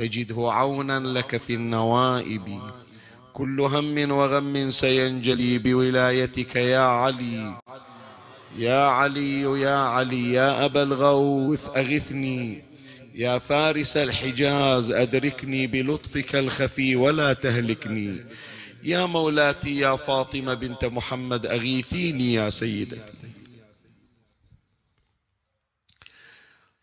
تجده عونا لك في النوائب. كل هم وغم سينجلي بولايتك يا علي. يا علي يا علي يا أبا الغوث أغثني. يا فارس الحجاز أدركني بلطفك الخفي ولا تهلكني. يا مولاتي يا فاطمة بنت محمد أغيثيني يا سيدتي.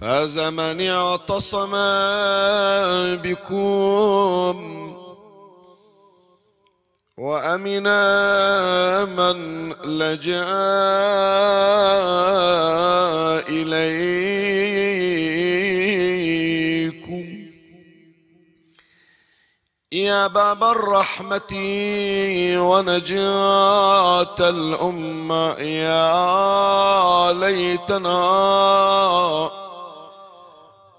فاز من اعتصم بكم. وامنا من لجأ إليكم. يا باب الرحمة ونجاة الأمة يا ليتنا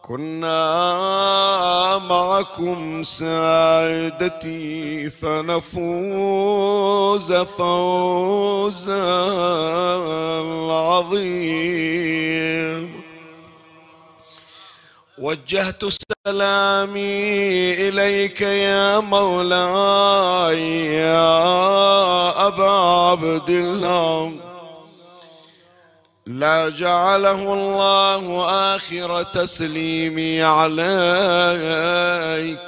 كنا معكم سعادتي فنفوز فوزا عظيم وجهت سلامي إليك يا مولاي يا أبا عبد الله. لا جعله الله آخر تسليمي عليك.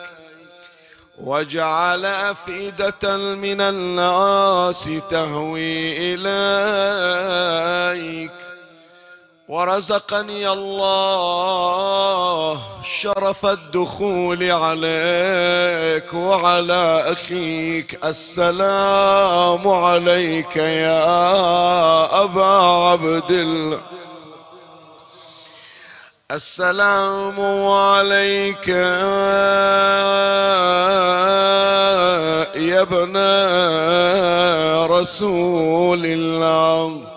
وجعل أفئدة من الناس تهوي إليك. ورزقني الله شرف الدخول عليك وعلى أخيك. السلام عليك يا أبا عبد الله. السلام عليك يا ابن رسول الله.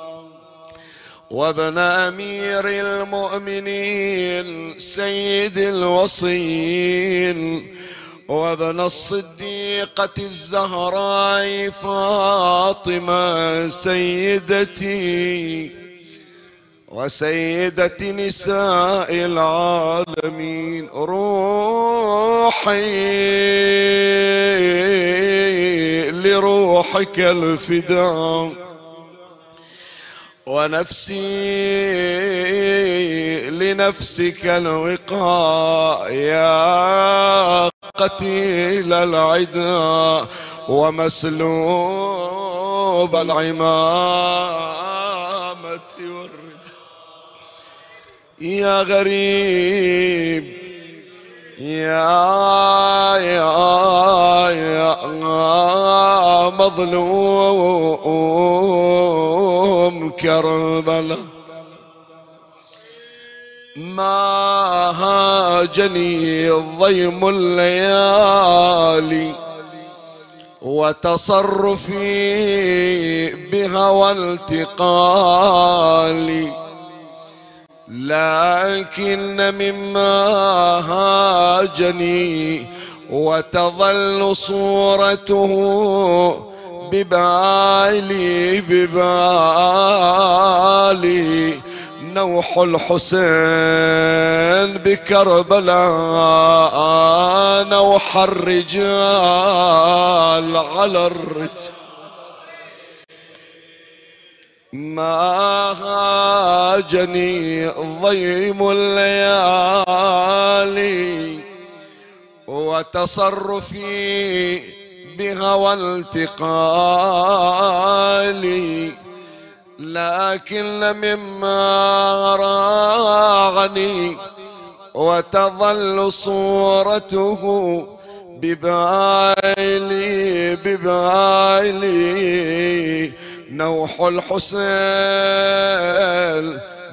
وابن أمير المؤمنين سيد الوصين وابن الصديقة الزهراء فاطمة سيدتي وسيدة نساء العالمين روحي لروحك الفداء. ونفسي لنفسك الوقاء يا قتيل العدا ومسلوب العمامة والرد يا غريب يا يا يا مظلوم كربلاء. ما هاجني الضيم الليالي وتصرفي بهوى التقالي. لكن مما هاجني وتظل صورته ببالي ببالي. نوح الحسين بكربلاء نوح الرجال على الرجال. ما هاجني ضيم الليالي وتصرفي بهوى التقالي لكن مما راغني وتظل صورته ببالي ببالي. نوح الحسين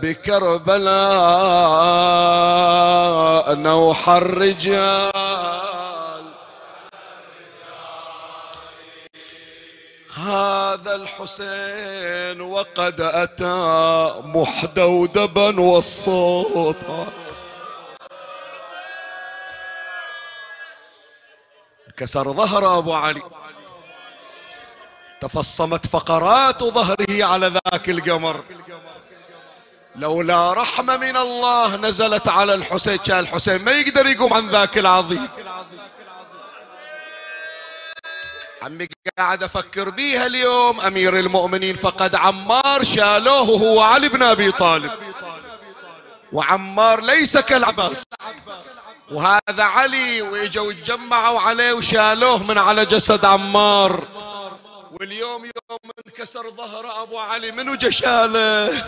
بكربلاء نوح الرجال. هذا الحسين وقد أتى محدودبا والصوت كسر ظهر أبو علي. تفصمت فقرات ظهره على ذاك القمر. لولا رحمة من الله نزلت على الحسين كان الحسين ما يقدر يقوم عن ذاك العظيم. عمي قاعد أفكر بيها اليوم أمير المؤمنين فقد عمار شالوه هو علي بن أبي طالب. وعمار ليس كالعباس. وهذا علي وإجوا اتجمعوا عليه وشالوه من على جسد عمار. واليوم يوم انكسر ظهر أبو علي منو جشاله؟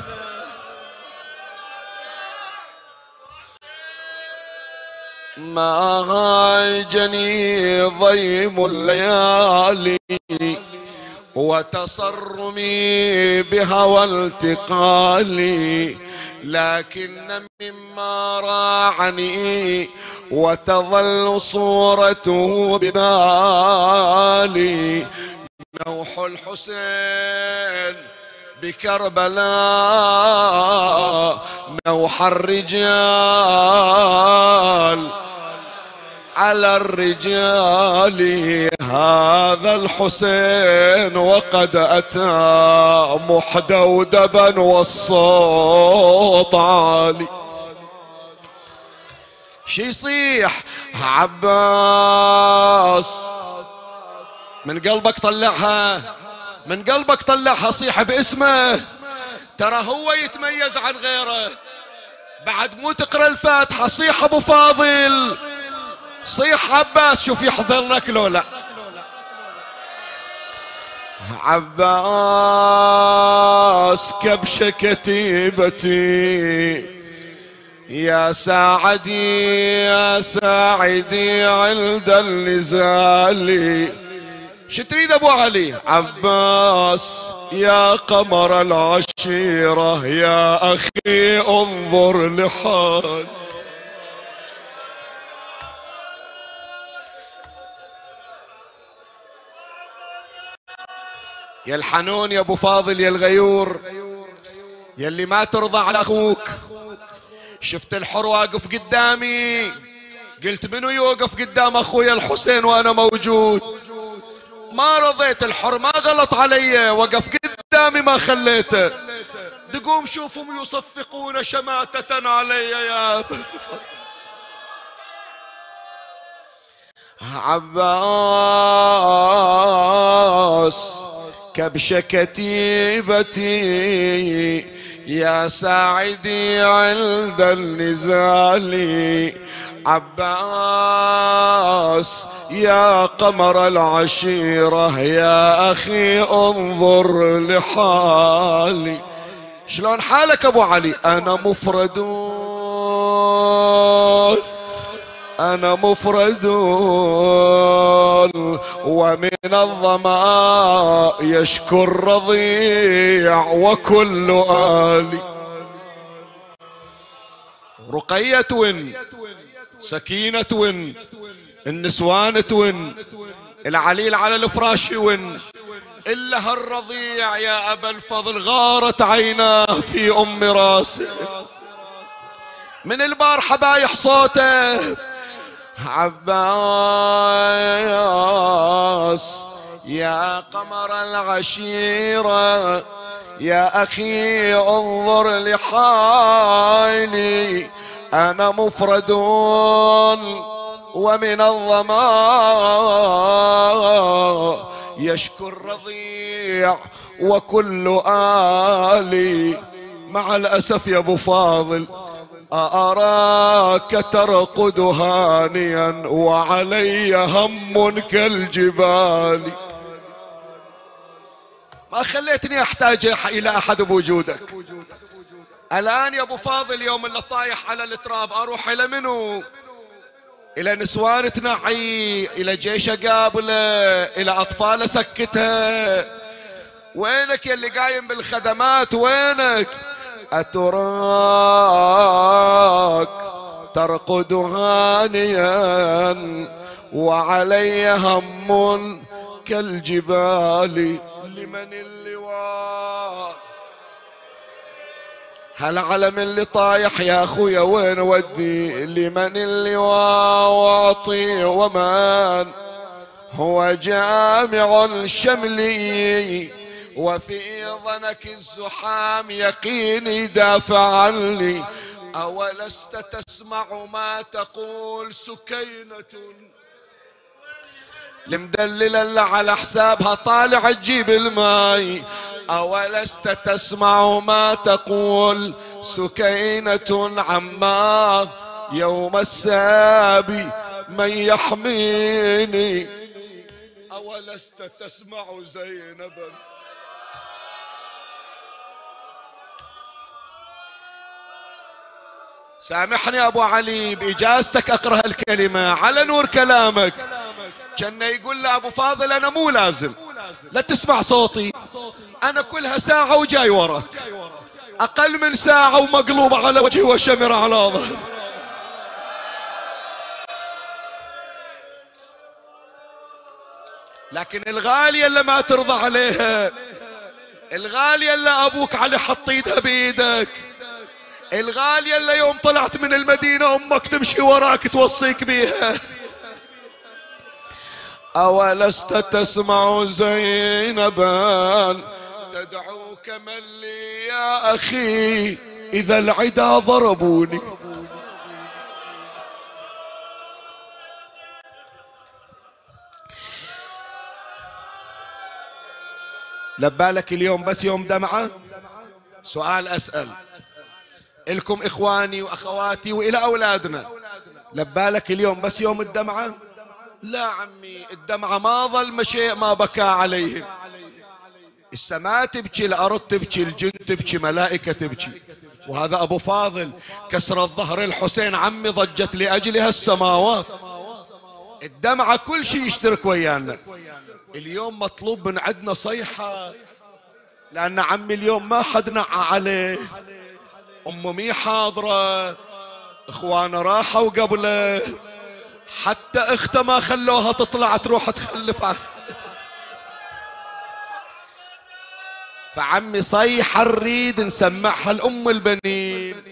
ما هاجني ضيم الليالي وتصرمي بهوى التقالي لكن مما راعني وتظل صورته ببالي. نوح الحسين بكربلاء نوح الرجال على الرجال. هذا الحسين وقد أتى محدودبا والصوت عالي شي يصيح عباس؟ من قلبك طلعها من قلبك طلعها صيح باسمه. ترى هو يتميز عن غيره. بعد مو تقرأ الفاتحة صيح أبو فاضل. صيح عباس شوف يحضر لك لو لا. عباس كبش كتيبتي يا ساعدي يا ساعدي عند النزال شو تريد أبو علي. عباس يا قمر العشيرة يا أخي انظر لحال يا الحنون يا أبو فاضل يا الغيور يا اللي ما ترضى على أخوك. شفت الحر واقف قدامي قلت منو يوقف قدام أخويا الحسين وأنا موجود؟ ما رضيت الحر ما غلط علي وقف قدامي ما خليته تقوم شوفهم يصفقون شماتة علي يا عباس كبش كتيبتي يا ساعدي عند النزال. عباس يا قمر العشيرة يا أخي انظر لحالي. شلون حالك أبو علي؟ أنا مفرد. أنا مفرد. ومن الظما يشكو الرضيع وكل آلي. رقية. سكينة ون النسوان تون العليل على الفراش ون إلا هالرضيع يا أبا الفضل غارت عيناه في أم راسه. من البار حبايح صوته عباس. يا قمر العشيرة يا أخي انظر لحالي. أنا مفرد ومن الظما يشكو الرضيع وكل آلي مع الأسف يا أبو فاضل أراك ترقد هانيا وعلي هم كالجبال ما خليتني أحتاج إلى أحد بوجودك الآن يا أبو فاضل يوم اللي طايح على التراب أروح إلى منو؟ إلى نسوان تنعي إلى جيش قابله إلى أطفال سكتها. وينك يا اللي قايم بالخدمات؟ وينك؟ اتراك ترقد هانيا وعلي هم كالجبال لمن اللواء. هل علم اللي طايح يا أخويا وين ودي؟ لمن اللواء واعطي ومن؟ هو جامع شملي وفي ظنك الزحام يقيني دافع عني أولست تسمع ما تقول سكينة؟ المدللة اللي على حسابها طالع تجيب الماي. أولست تسمع ما تقول سكينة عما يوم السابي من يحميني. أولست تسمع زينبا سامحني أبو علي بإجازتك أقرأ الكلمة. على نور كلامك. كان يقول له أبو فاضل أنا مو لازم. لا تسمع صوتي. أنا كلها ساعة وجاي وراك أقل من ساعة ومقلوب على وجهي وشمر على ظهري لكن الغاليه اللي ما ترضى عليها الغاليه اللي أبوك علي حط ايدها بإيدك الغالية اللي يوم طلعت من المدينة أمك تمشي وراك توصيك بيها. أولست تسمع زينبا تدعوك من لي يا أخي؟ إذا العدا ضربوني. لبالك اليوم بس يوم دمعة؟ سؤال أسأل. إلكم إخواني وأخواتي وإلى أولادنا. لبالك اليوم بس يوم الدمعة؟ لا عمي الدمعة ما ظل مشي ما بكى عليهم. السماء تبكي الأرض تبكي الجن تبكي ملائكة تبكي. وهذا أبو فاضل كسر الظهر الحسين عمي ضجت لأجلها السماوات. الدمعة كل شيء يشترك ويانا. اليوم مطلوب من عندنا صيحة لأن عمي اليوم ما حد نعى عليه. أم مي حاضرة إخوانه راحوا قبله. حتى اخته ما خلوها تطلع تروح تخلف فعمي صيحة نريد نسمعها لأم البنين.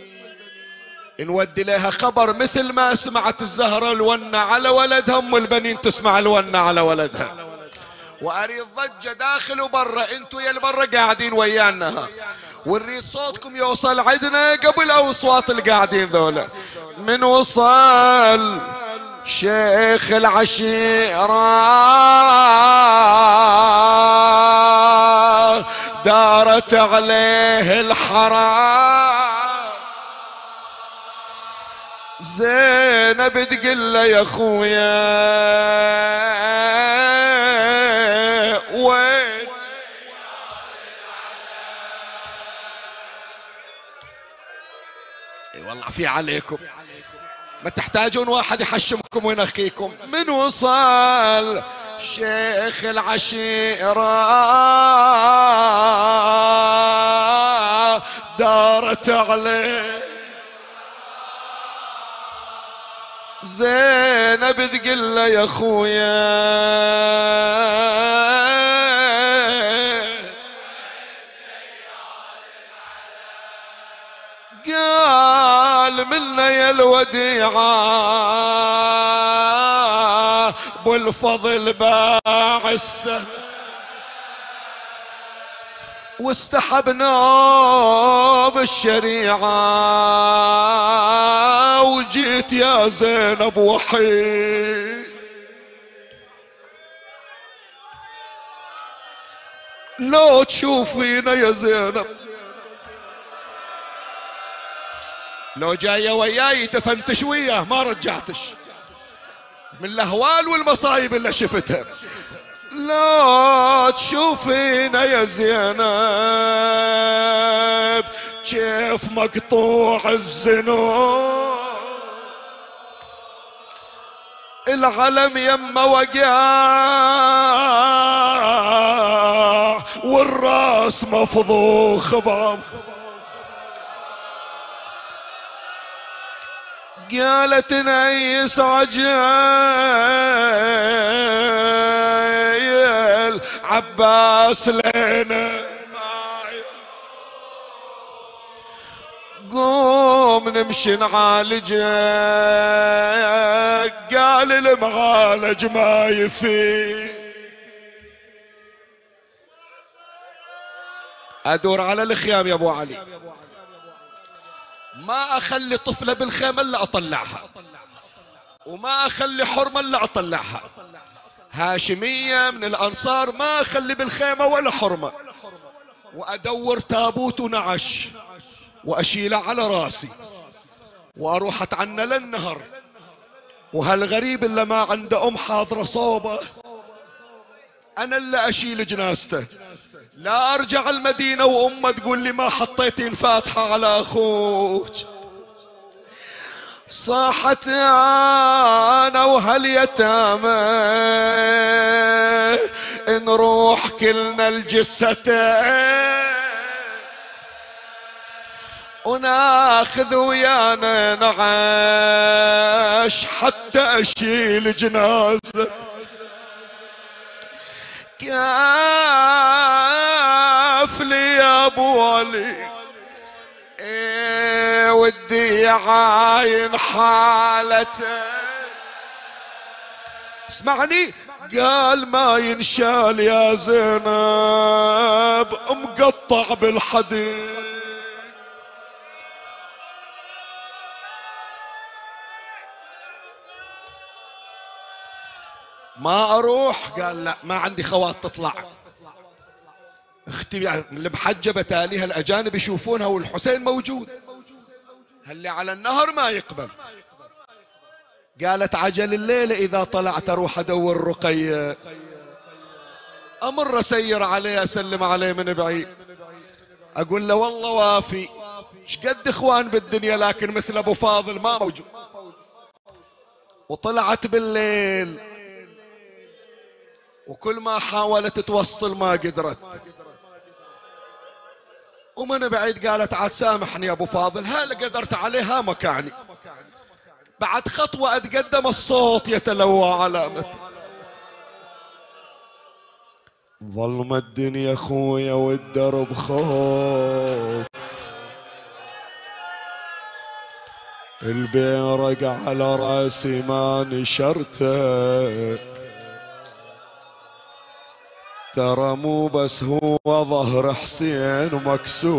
نودي لها خبر مثل ما سمعت الزهرة الونة على ولدها. أم البنين تسمع الونة على ولدها. وأريد ضجة داخل وبرا. أنتوا يا البرا قاعدين ويانا. ونريد صوتكم يوصل عندنا قبل أصوات القاعدين ذولا. من وصل شيخ العشيرة. دارت عليه الحرام. زينب تقول له يا خويا والله في عليكم. ما تحتاجون واحد يحشمكم وينخيكم من وصل شيخ العشيرة دارت عليه زينب تقول له يا خويا قال منا يا الوديعة. أبو الفضل باع السهم واستحبنا بالشريعة. وجيت يا زينب وحيد. لو تشوفينا يا زينب. لو جاية وياي دفنتش وياه ما رجعتش. من الأهوال والمصايب اللي شفتها. لا تشوفينا يا زينب كيف مقطوع الزنوب العلم يما وقع والراس مفضوخ بام. قالت نيس عجيل عباس لنا قوم نمشي نعالج. قال المعالج ما يفي. أدور على الخيام يا أبو علي. ما أخلي طفلة بالخيمة إلا أطلعها. وما أخلي حرمة إلا أطلعها. هاشمية من الأنصار ما أخلي بالخيمة ولا حرمة. وأدور تابوت ونعش. واشيله على راسي. وأروح أتعنى للنهر. وهالغريب اللي ما عنده أم حاضرة صوبة؟ أنا اللي أشيل جنازته. لا أرجع المدينة وأمة تقول لي ما حطيتين فاتحه على أخوك. صاحت أنا وهاليتامى نروح كلنا الجثتين وناخذ ويانا نعيش حتى أشيل جنازة. كيف لي يا أبو علي. إيه ودي عاين حالته. اسمعني. قال ما ينشال يا زينب مقطع بالحديد. ما أروح؟ قال لا ما عندي خوات تطلع. أختي المحجبة تاليها الأجانب يشوفونها والحسين موجود. اللي على النهر ما يقبل. قالت عجل الليلة إذا طلعت أروح أدور رقية أمر أسير عليه أسلم عليه من بعيد. أقول له والله وافي. شقد إخوان بالدنيا لكن مثل أبو فاضل ما موجود. وطلعت بالليل. وكل ما حاولت توصل ما قدرت. ومن بعيد قالت عاد سامحني يا أبو فاضل هل قدرت عليها؟ مكاني. بعد خطوة أتقدم الصوت يتلوى علامته ظلمة الدنيا خويا والدرب خوف. البيرق على رأسي ما نشرته. ترى مو بس هو ظهر حسين مكسور.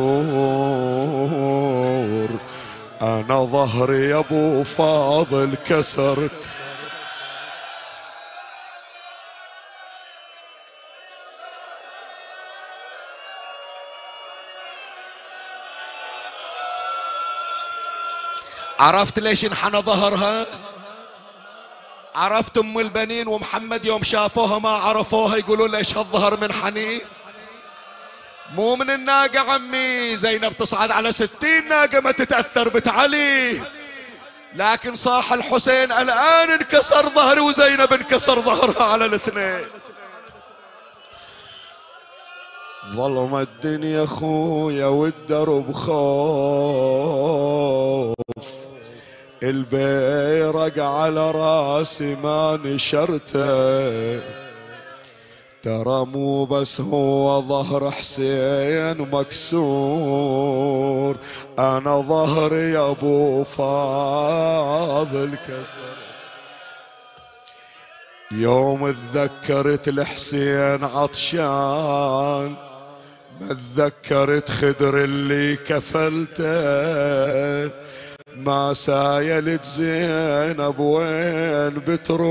أنا ظهري يا أبو فاضل كسرت. عرفت ليش انحنى ظهرها؟ عرفت أم البنين ومحمد يوم شافوها ما عرفوها يقولوا ليش هالظهر من حنين مو من الناقة عمي زينب تصعد على ستين ناقة ما تتأثر بتعلي. لكن صاح الحسين الآن انكسر ظهري وزينب انكسر ظهرها على الاثنين. ظلم الدنيا خويا والدرب خوف. البيرق على راسي ما نشرته. ترى مو بس هو ظهر حسين مكسور أنا ظهري يا أبو فاضل كسر. يوم تذكرت الحسين عطشان ما تذكرت خدر اللي كفلته. ما سايلت زينب وين بتروح؟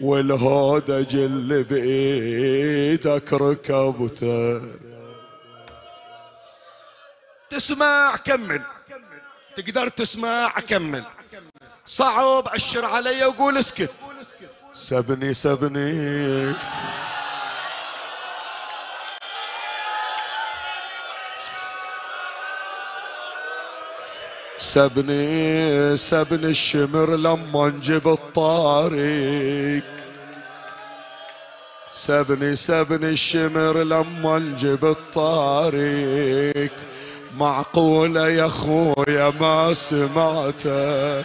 والهودج اللي بإيدك ركبته. تسمع كمل. تقدر تسمع كمل. صعب أشر علي وقول اسكت. سبني سبني. سبني سبني الشمر لما نجيب الطارق. سبني سبني الشمر لما نجيب الطارق. معقولة يا خويا ما سمعته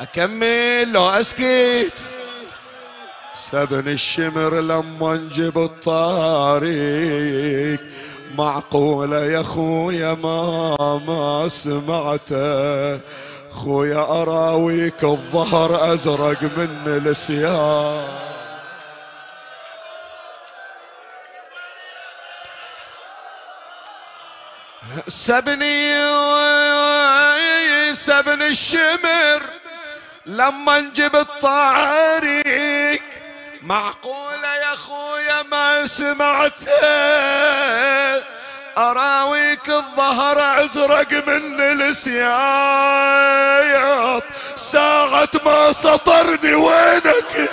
أكمل لو أسكت. سبن الشمر لما نجيب الطارق. معقولة يا خويا ما ما سمعته خويا أراويك الظهر أزرق من السياق سبني سبن الشمر لما نجيب الطارق معقولة ما سمعته أراويك الظهر أزرق من السياط ساعة ما سطرني وينك.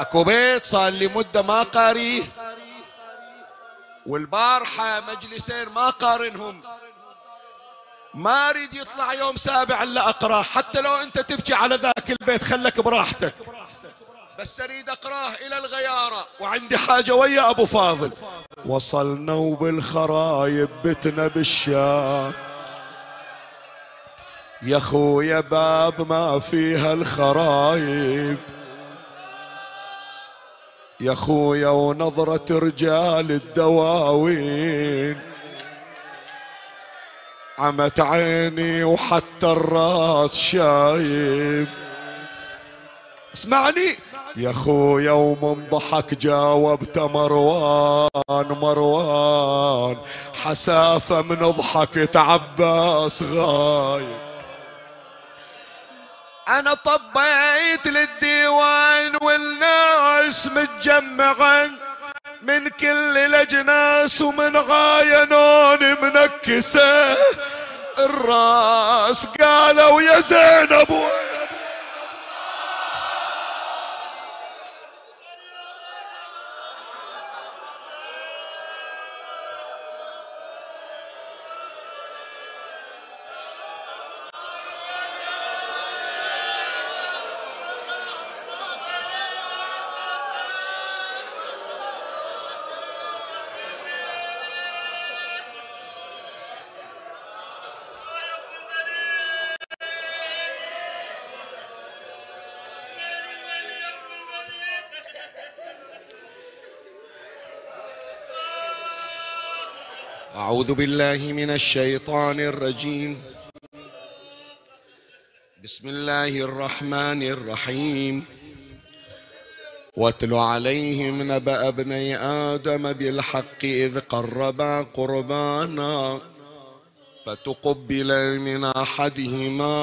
أكو بيت صار لي مدة ما قاريه والبارحة مجلسين ما قارنهم. ما أريد يطلع يوم سابع إلا اقراه حتى لو أنت تبكي على ذاك البيت خلك براحتك. بس أريد أقرأه إلى الغيارة. وعندي حاجة ويا أبو فاضل. وصلنا وبالخرايب بتنا بالشام. يا خويا باب ما فيها الخرايب. يا خويا ونظرة رجال الدواوين. عمت عيني وحتى الراس شايب. اسمعني يا خويا ومن ضحك جاوبت مروان مروان حسافة من ضحكة عباس غايب أنا طبيت للديوان والناس متجمعة من كل الأجناس ومن غاينون منكسة. الراس قالوا يا زينب أعوذ بالله من الشيطان الرجيم. بسم الله الرحمن الرحيم. واتل عليهم نبأ ابني آدم بالحق إذ قربا قربانا فتقبل من أحدهما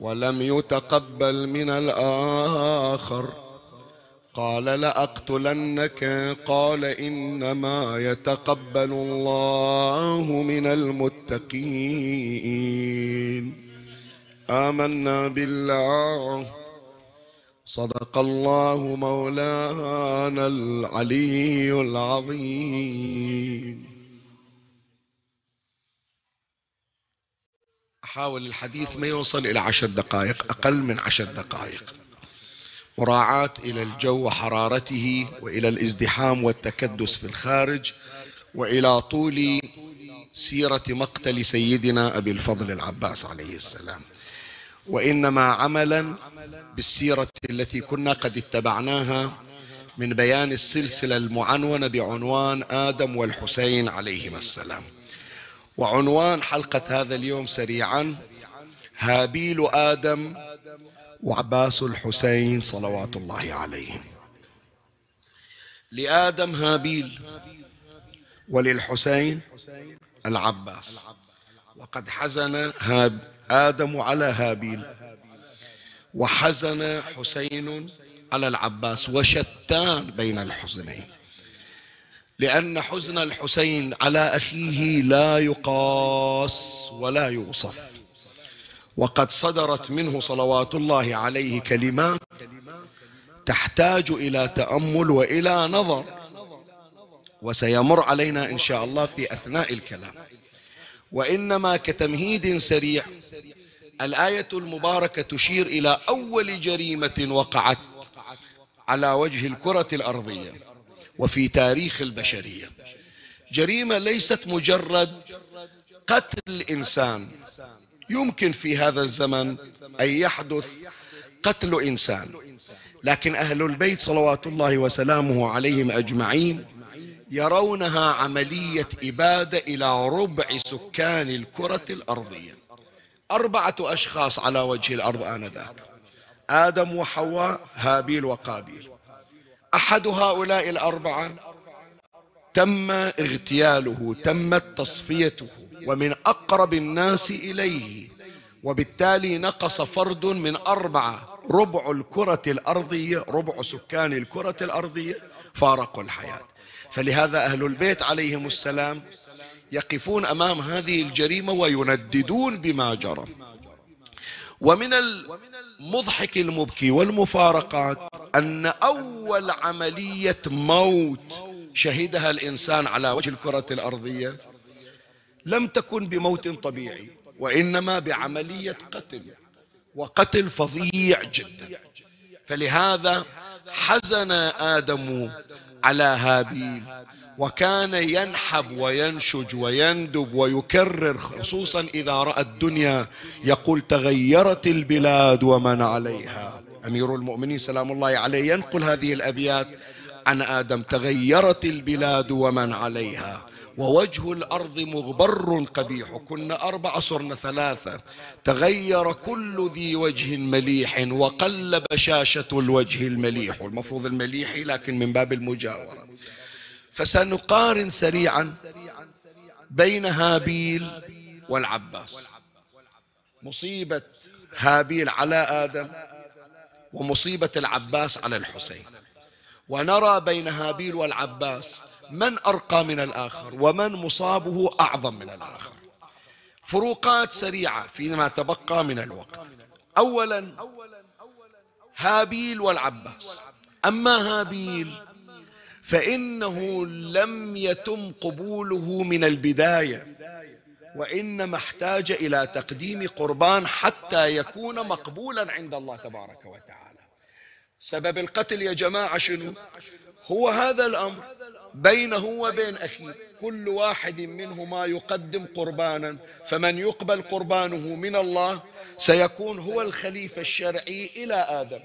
ولم يتقبل من الآخر. قال لأقتلنك. قال إنما يتقبل الله من المتقين. آمنا بالله. صدق الله مولانا العلي العظيم. أحاول الحديث ما يوصل إلى عشر دقائق أقل من عشر دقائق. مراعاة إلى الجو وحرارته وإلى الازدحام والتكدس في الخارج وإلى طول سيرة مقتل سيدنا أبي الفضل العباس عليه السلام. وإنما عملا بالسيرة التي كنا قد اتبعناها من بيان السلسلة المعنونة بعنوان آدم والحسين عليهما السلام. وعنوان حلقة هذا اليوم سريعا هابيل آدم وعباس الحسين صلوات الله عليهم لآدم هابيل. وللحسين العباس. وقد حزن هاب آدم على هابيل. وحزن حسين على العباس. وشتان بين الحزنين. لأن حزن الحسين على أخيه لا يقاس ولا يوصف. وقد صدرت منه صلوات الله عليه كلمات تحتاج إلى تأمل وإلى نظر وسيمر علينا إن شاء الله في أثناء الكلام. وإنما كتمهيد سريع الآية المباركة تشير إلى أول جريمة وقعت على وجه الكرة الأرضية وفي تاريخ البشرية. جريمة ليست مجرد قتل إنسان يمكن في هذا الزمن أن يحدث قتل إنسان. لكن أهل البيت صلوات الله وسلامه عليهم أجمعين يرونها عملية إبادة إلى ربع سكان الكرة الأرضية. أربعة أشخاص على وجه الأرض آنذاك. آدم وحواء هابيل وقابيل. أحد هؤلاء الأربعة تم اغتياله تمت تصفيته. ومن أقرب الناس إليه. وبالتالي نقص فرد من أربعة ربع الكرة الأرضية ربع سكان الكرة الأرضية فارقوا الحياة. فلهذا أهل البيت عليهم السلام يقفون أمام هذه الجريمة وينددون بما جرى. ومن المضحك المبكي والمفارقات أن أول عملية موت شهدها الإنسان على وجه الكرة الأرضية لم تكن بموت طبيعي وإنما بعملية قتل وقتل فظيع جدا. فلهذا حزن آدم على هابيل وكان ينحب وينشج ويندب ويكرر خصوصا إذا رأى الدنيا يقول تغيرت البلاد ومن عليها. أمير المؤمنين سلام الله عليه ينقل هذه الأبيات عن آدم تغيرت البلاد ومن عليها. ووجه الأرض مغبر قبيح كنا أربع صرنا ثلاثة. تغير كل ذي وجه مليح وقل بشاشة الوجه المليح. المفروض المليح لكن من باب المجاورة. فسنقارن سريعا بين هابيل والعباس. مصيبة هابيل على آدم ومصيبة العباس على الحسين. ونرى بين هابيل والعباس من أرقى من الآخر ومن مصابه أعظم من الآخر. فروقات سريعة فيما تبقى من الوقت. أولا هابيل والعباس. أما هابيل فإنه لم يتم قبوله من البداية وإنما احتاج إلى تقديم قربان حتى يكون مقبولا عند الله تبارك وتعالى. سبب القتل يا جماعة شنو؟ هو هذا الأمر. بينه وبين أخيه كل واحد منهما يقدم قربانا فمن يقبل قربانه من الله سيكون هو الخليفة الشرعي إلى آدم.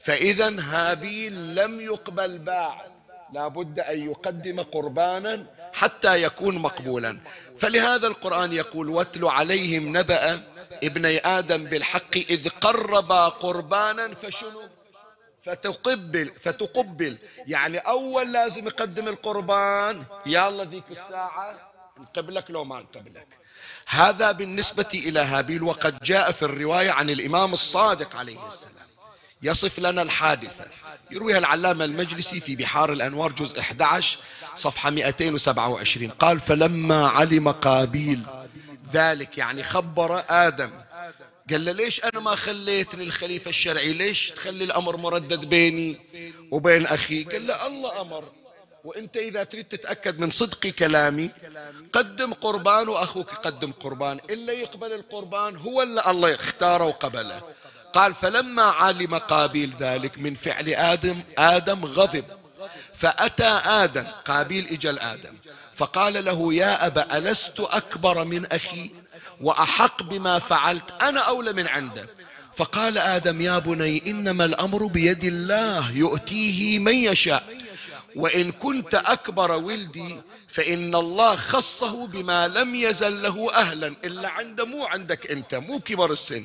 فإذا هابيل لم يقبل بعد لا بد أن يقدم قربانا حتى يكون مقبولا. فلهذا القرآن يقول واتل عليهم نبأ ابني آدم بالحق إذ قربا قربانا فشنو؟ فتقبل فتقبل. يعني أول لازم يقدم القربان. الله ذيك الساعة نقبلك لو ما نقبلك هذا بالنسبة إلى هابيل وقد جاء في الرواية عن الإمام الصادق عليه السلام. يصف لنا الحادثة. يرويها العلامة المجلسي في بحار الأنوار جزء 11 صفحة 227 قال فلما علم قابيل ذلك يعني خبر آدم قال له ليش أنا ما خليتني الخليفة الشرعي؟ ليش تخلي الأمر مردد بيني وبين أخي؟ قال له الله أمر. وإنت إذا تريد تتأكد من صدق كلامي قدم قربان وأخوك يقدم قربان. إلا يقبل القربان هو اللي الله اختاره وقبله. قال فلما علم قابيل ذلك من فعل آدم آدم غضب. فأتى آدم قابيل أجل آدم فقال له يا ابا ألست أكبر من أخي؟ وأحق بما فعلت أنا أولى من عندك. فقال آدم يا بني إنما الأمر بيد الله يؤتيه من يشاء. وإن كنت أكبر ولدي فإن الله خصه بما لم يزل له أهلا إلا عنده مو عندك أنت مو كبر السن.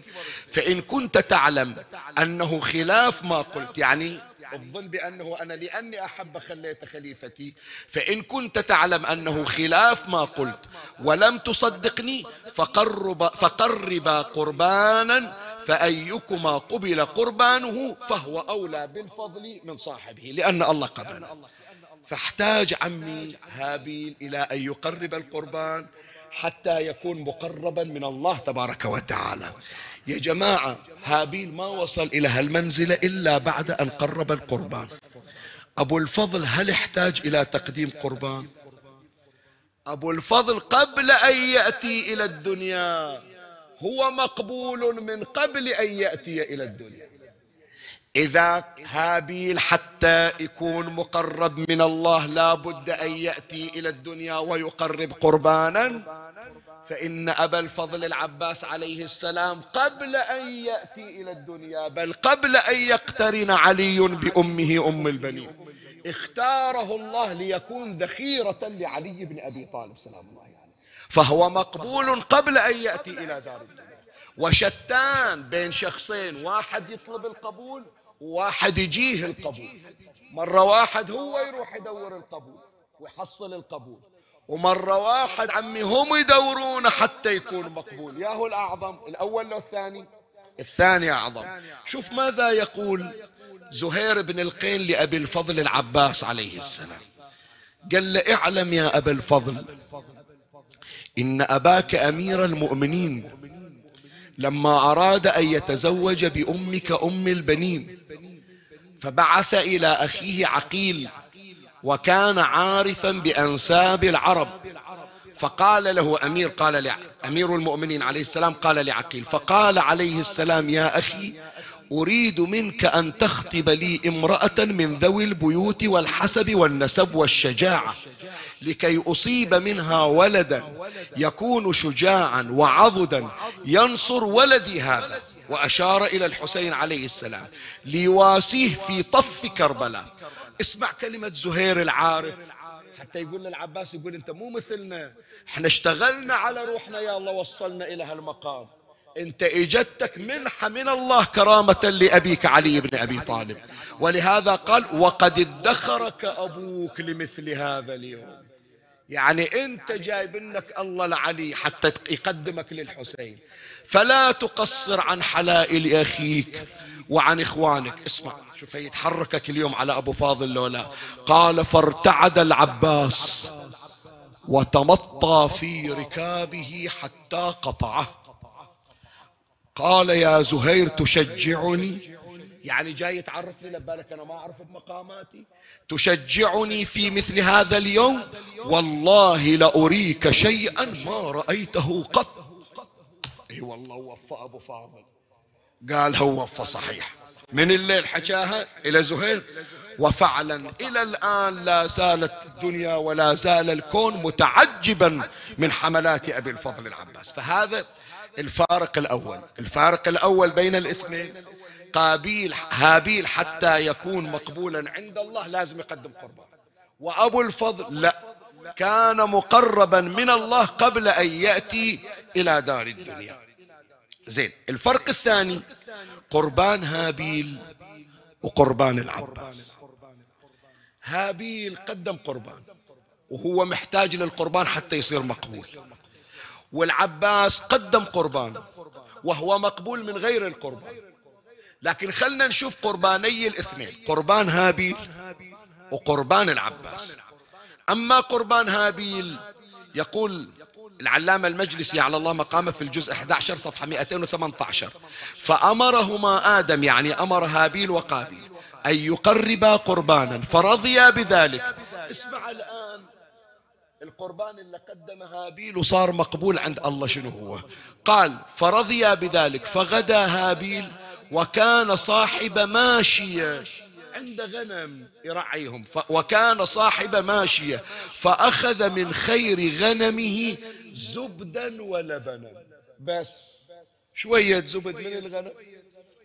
فإن كنت تعلم أنه خلاف ما قلت يعني الظن بأنه أنا لأني أحب خليت خليفتي فإن كنت تعلم أنه خلاف ما قلت ولم تصدقني فقرب فقربا قربانا فأيكما قبل قربانه فهو أولى بالفضل من صاحبه لأن الله قبل فاحتاج عمي هابيل إلى أن يقرب القربان حتى يكون مقربا من الله تبارك وتعالى. يا جماعة هابيل ما وصل إلى هالمنزلة إلا بعد أن قرب القربان. أبو الفضل هل احتاج إلى تقديم قربان؟ أبو الفضل قبل أن يأتي إلى الدنيا هو مقبول من قبل أن يأتي إلى الدنيا. إذا هابيل حتى يكون مقرب من الله لا بد أن يأتي إلى الدنيا ويقرب قربانا. فإن أبا الفضل العباس عليه السلام قبل أن يأتي إلى الدنيا بل قبل أن يقترن علي بأمه أم البنين. اختاره الله ليكون ذخيرة لعلي بن أبي طالب سلام الله عليه. يعني. فهو مقبول قبل أن يأتي إلى دار الدنيا. وشتان بين شخصين واحد يطلب القبول وواحد يجيه القبول. مرة واحد هو يروح يدور القبول ويحصل القبول. ومرة واحد عمي هم يدورون حتى يكون مقبول. يا هو الأعظم الأول لو الثاني؟ الثاني أعظم. شوف ماذا يقول زهير بن القين لأبي الفضل العباس عليه السلام. قال له اعلم يا أبا الفضل إن أباك أمير المؤمنين لما أراد أن يتزوج بأمك أم البنين فبعث إلى أخيه عقيل وكان عارفا بأنساب العرب. فقال له أمير قال أمير المؤمنين عليه السلام قال لعقيل فقال عليه السلام يا أخي أريد منك أن تخطب لي امرأة من ذوي البيوت والحسب والنسب والشجاعة لكي أصيب منها ولدا يكون شجاعا وعضدا ينصر ولدي هذا. وأشار إلى الحسين عليه السلام ليواسيه في طف كربلاء. اسمع كلمة زهير العارف. حتى يقول للعباس يقول انت مو مثلنا. إحنا اشتغلنا على روحنا يا الله وصلنا إلى هالمقام. انت إجتك منحة من الله كرامة لأبيك علي بن أبي طالب. ولهذا قال وقد ادخرك أبوك لمثل هذا اليوم. يعني انت جايب انك الله العلي حتى يقدمك للحسين. فلا تقصر عن حلائل أخيك وعن إخوانك. اسمع. شوف يتحركك اليوم على أبو فاضل لولا. قال فارتعد العباس وتمطى في ركابه حتى قطعه. قال يا زهير تشجعني؟ يعني جاي تعرفني لبالك أنا ما أعرف بمقاماتي. تشجعني في مثل هذا اليوم؟ والله لأريك شيئا ما رأيته قط. إي والله وفى أبو فاضل. قال هو وفى صحيح. من الليل حكاها إلى زهير. وفعلا إلى الآن لا زالت الدنيا ولا زال الكون متعجبا من حملات أبي الفضل العباس. فهذا الفارق الأول. الفارق الأول بين الاثنين. قابيل هابيل حتى يكون مقبولا عند الله لازم يقدم قربان. وأبو الفضل لا. كان مقربا من الله قبل أن يأتي إلى دار الدنيا. زين. الفرق الثاني. قربان هابيل وقربان العباس. هابيل قدم قربان وهو محتاج للقربان حتى يصير مقبول. والعباس قدم قربان وهو مقبول من غير القربان. لكن خلنا نشوف قرباني الاثنين قربان هابيل وقربان العباس. أما قربان هابيل يقول العلامة المجلسي على الله مقامه في الجزء 11 صفحة 218 فأمرهما آدم يعني أمر هابيل وقابيل أن يقربا قربانا فرضيا بذلك. اسمع الآن القربان اللي قدم هابيل وصار مقبول عند الله شنو هو؟ قال فرضيا بذلك فغدا هابيل وكان صاحب ماشية عند غنم يرعيهم وكان صاحب ماشية فأخذ من خير غنمه زبدا ولبنا بس. شوية زبد من الغنم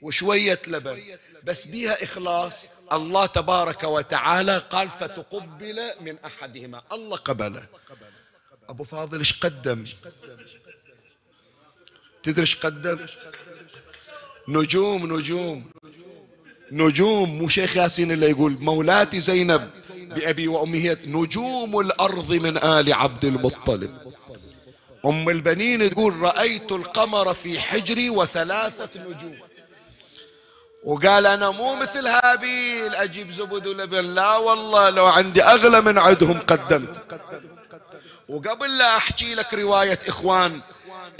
وشوية لبن. بس بيها إخلاص. الله تبارك وتعالى قال فتقبل من أحدهما. الله قبله. أبو فاضل إيش قدم؟ تدري إيش قدم؟ نجوم نجوم. نجوم. مو شيخ ياسين اللي يقول مولاتي زينب بأبي وأمي نجوم الأرض من آل عبد المطلب. أم البنين تقول رأيت القمر في حجري وثلاثة نجوم. وقال أنا مو مثل هابيل أجيب زبد ولبن. لا والله لو عندي أغلى من عندهم قدمت. وقبل لا أحكي لك رواية إخوان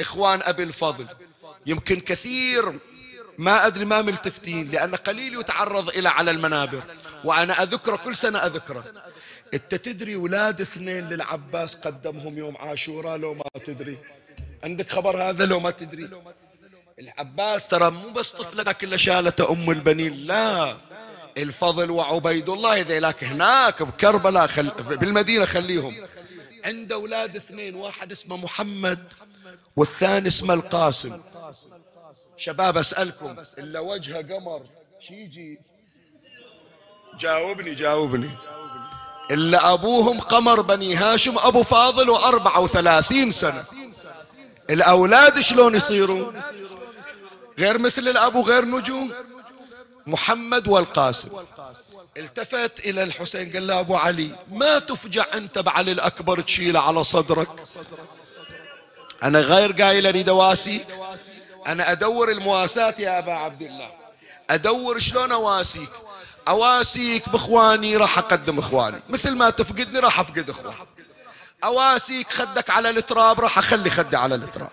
إخوان أبي الفضل يمكن كثير ما أدري ما ملتفتين لأن قليل يتعرض إلى على المنابر. وأنا أذكره كل سنة أذكره. أنت تدري أولاد اثنين للعباس قدمهم يوم عاشوراء لو ما تدري. عندك خبر هذا لو ما تدري؟ العباس ترى مو بس طفلة كله شالته أم البنين لا. الفضل وعبيد الله ذيلاك هناك بكربلاء خل... بالمدينة خليهم. عنده أولاد اثنين واحد اسمه محمد والثاني اسمه القاسم. شباب أسألكم إلا وجهه قمر. شيجي جاوبني جاوبني. إلا أبوهم قمر بني هاشم أبو فاضل وأربعة وثلاثين سنة. الأولاد شلون يصيرون غير مثل الأب وغير نجوم. محمد والقاسم. التفت إلى الحسين قال له أبو علي ما تفجع أنت بعلي الأكبر تشيله على صدرك؟ أنا غير قايل أريد أواسيك أنا أدور المواساة يا أبا عبد الله. أدور شلون أواسيك. أواسيك بإخواني راح أقدم إخواني. مثل ما تفقدني راح أفقد إخواني. أواسيك خدك على التراب راح أخلي خدي على التراب.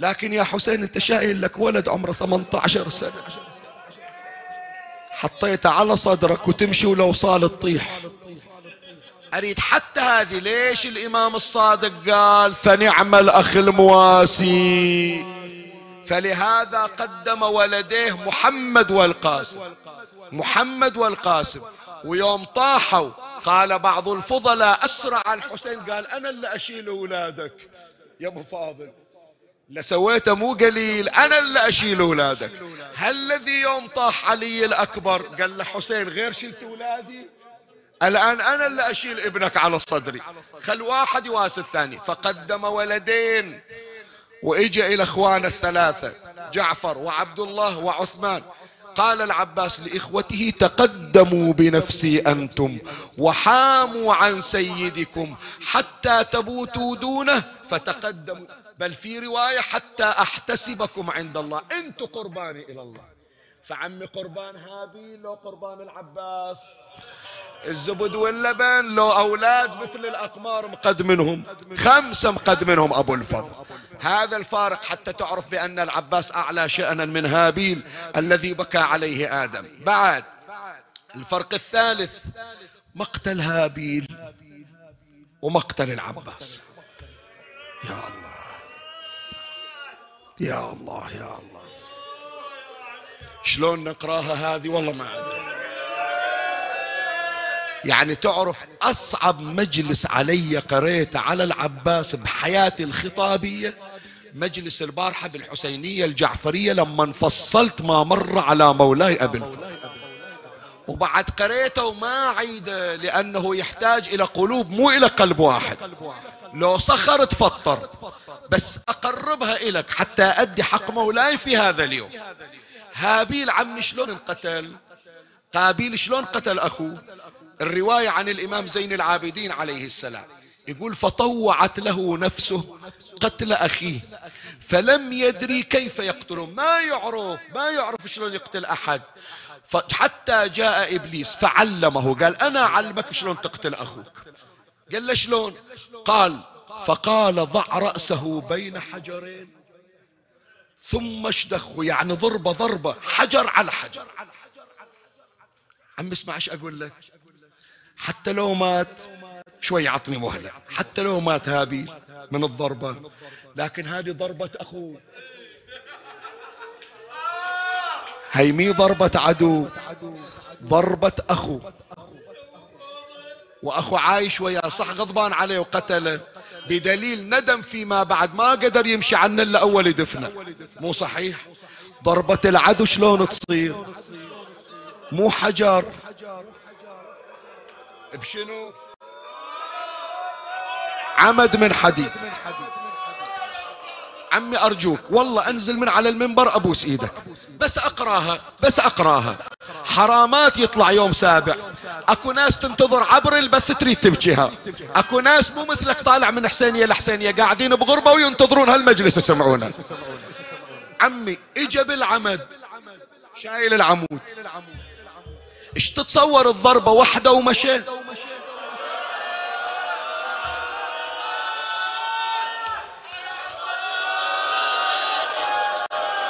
لكن يا حسين أنت شايل لك ولد عمره 18 سنة. حطيته على صدرك وتمشي ولو صال تطيح أريد حتى هذه ليش الإمام الصادق قال فنعم الأخ المواسي؟ فلهذا قدم ولديه محمد والقاسم. محمد والقاسم. ويوم طاحوا قال بعض الفضلاء أسرع الحسين قال أنا اللي أشيل أولادك. يا أبو فاضل لسويته مو قليل أنا اللي أشيل أولادك. هل الذي يوم طاح علي الأكبر قال له حسين غير شلت أولادي؟ الآن أنا اللي أشيل ابنك على صدري. خل واحد يواسي الثاني. فقدم ولدين. وإجا إلى أخوان الثلاثة جعفر وعبد الله وعثمان. قال العباس لإخوته تقدموا بنفسي أنتم وحاموا عن سيدكم حتى تبوتوا دونه فتقدموا. بل في رواية حتى أحتسبكم عند الله. أنتم قرباني إلى الله. فعمي قربان هابيل لو قربان العباس. الزبد واللبن لو أولاد مثل الأقمار مقدمنهم خمسة مقدمنهم أبو الفضل. هذا الفارق حتى تعرف بأن العباس أعلى شأنا من هابيل الذي بكى عليه آدم. بعد الفرق الثالث مقتل هابيل ومقتل العباس. يا الله. يا الله يا الله. شلون نقراها هذه؟ والله ما أدري. يعني تعرف أصعب مجلس علي قريته على العباس بحياتي الخطابية؟ مجلس البارحة بالحسينية الجعفرية لما انفصلت ما مر على مولاي أبي وبعد قريته وما عيده لأنه يحتاج إلى قلوب مو إلى قلب واحد. لو صخر تفطر. بس أقربها إليك حتى أدي حق مولاي في هذا اليوم. هابيل عمي شلون انقتل؟ قابيل شلون قتل أخوه؟ الرواية عن الإمام زين العابدين عليه السلام. يقول فطوعت له نفسه قتل أخيه فلم يدري كيف يقتله ما يعرف ما يعرف شلون يقتل أحد. حتى جاء إبليس فعلمه قال أنا أعلمك شلون تقتل أخوك. قال له شلون؟ قال فقال ضع رأسه بين حجرين ثم اشدخه. يعني ضربة ضربة حجر على حجر. عم اسمع إيش أقول لك؟ حتى لو مات شوي عطني مهلة. حتى لو مات هابيل من الضربة. لكن هذه ضربة أخوه. هي مي ضربة عدو. ضربة أخو. وأخو عايش وياه صح غضبان عليه وقتله. بدليل ندم فيما بعد. ما قدر يمشي عنا إلا أول دفنه. مو صحيح؟ ضربة العدو شلون تصير؟ مو حجر. بشنو؟ عمد من حديد. عمي أرجوك والله أنزل من على المنبر أبوس إيدك. بس أقراها بس أقراها. حرامات يطلع يوم سابع. أكو ناس تنتظر عبر البث تريد تبكيها. أكو ناس مو مثلك طالع من حسينية لحسينية قاعدين بغربة وينتظرون هالمجلس يسمعونه عمي إجا بالعمد. شايل العمود. إيش تتصور الضربة واحدة ومشى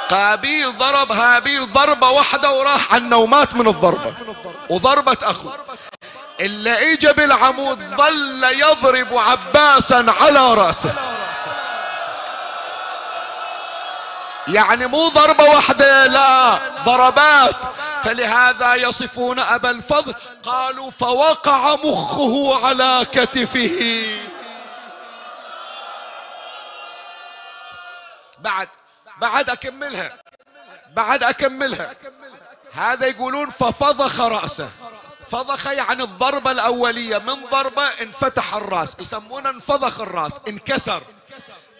قابيل ضرب هابيل ضربة واحدة وراح عنه ومات من الضربة. وضربة أخوه إلا إجا بالعمود ظل يضرب عباسا على رأسه. يعني مو ضربة واحدة لا ضربات. فلهذا يصفون أبا الفضل قالوا فوقع مخه على كتفه. بعد بعد أكملها بعد أكملها. هذا يقولون ففضخ رأسه. فضخ يعني الضربة الأولية. من ضربة؟ انفتح الرأس. يسمونه انفضخ الرأس انكسر.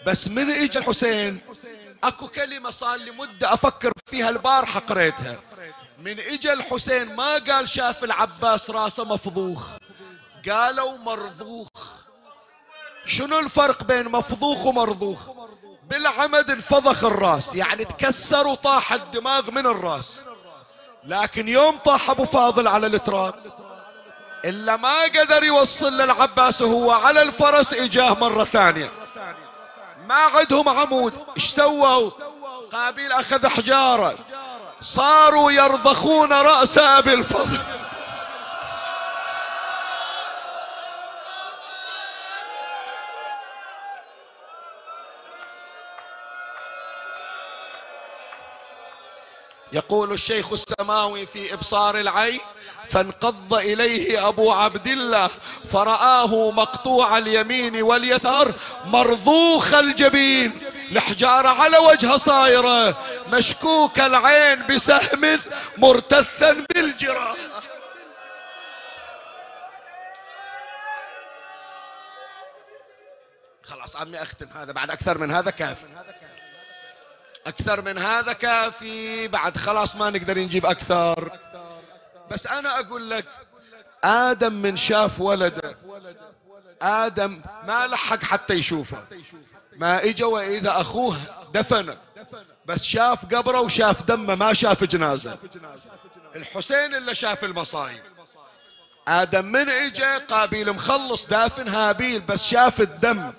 بس من اجى الحسين؟ اكو كلمة صار لي مدة أفكر فيها البارحة قريتها. من اجى الحسين ما قال شاف العباس راسه مفضوخ. قالوا مرضوخ. شنو الفرق بين مفضوخ ومرضوخ؟ بالعمد انفضخ الراس يعني تكسر وطاح الدماغ من الراس. لكن يوم طاح ابو فاضل على التراب إلا ما قدر يوصل للعباس وهو على الفرس إجاه مرة ثانية. ما عندهم عمود. إيش سووا؟ قابيل أخذ حجارة. صاروا يرضخون رأس ابي الفضل يقول الشيخ السماوي في إبصار العين فانقض إليه أبو عبد الله فرآه مقطوع اليمين واليسار مرضوخ الجبين الحجارة على وجهه صايرة مشكوك العين بسهم مرتثا بالجراح خلاص عمي أختم هذا بعد أكثر من هذا كافي أكثر من هذا كافي. بعد خلاص ما نقدر نجيب أكثر. بس أنا أقول لك آدم من شاف ولده. آدم ما لحق حتى يشوفه. ما اجى وإذا أخوه دفنه. بس شاف قبره وشاف دمه ما شاف جنازة. الحسين اللي شاف المصايب. آدم من اجى قابيل مخلص دافن هابيل بس شاف الدم.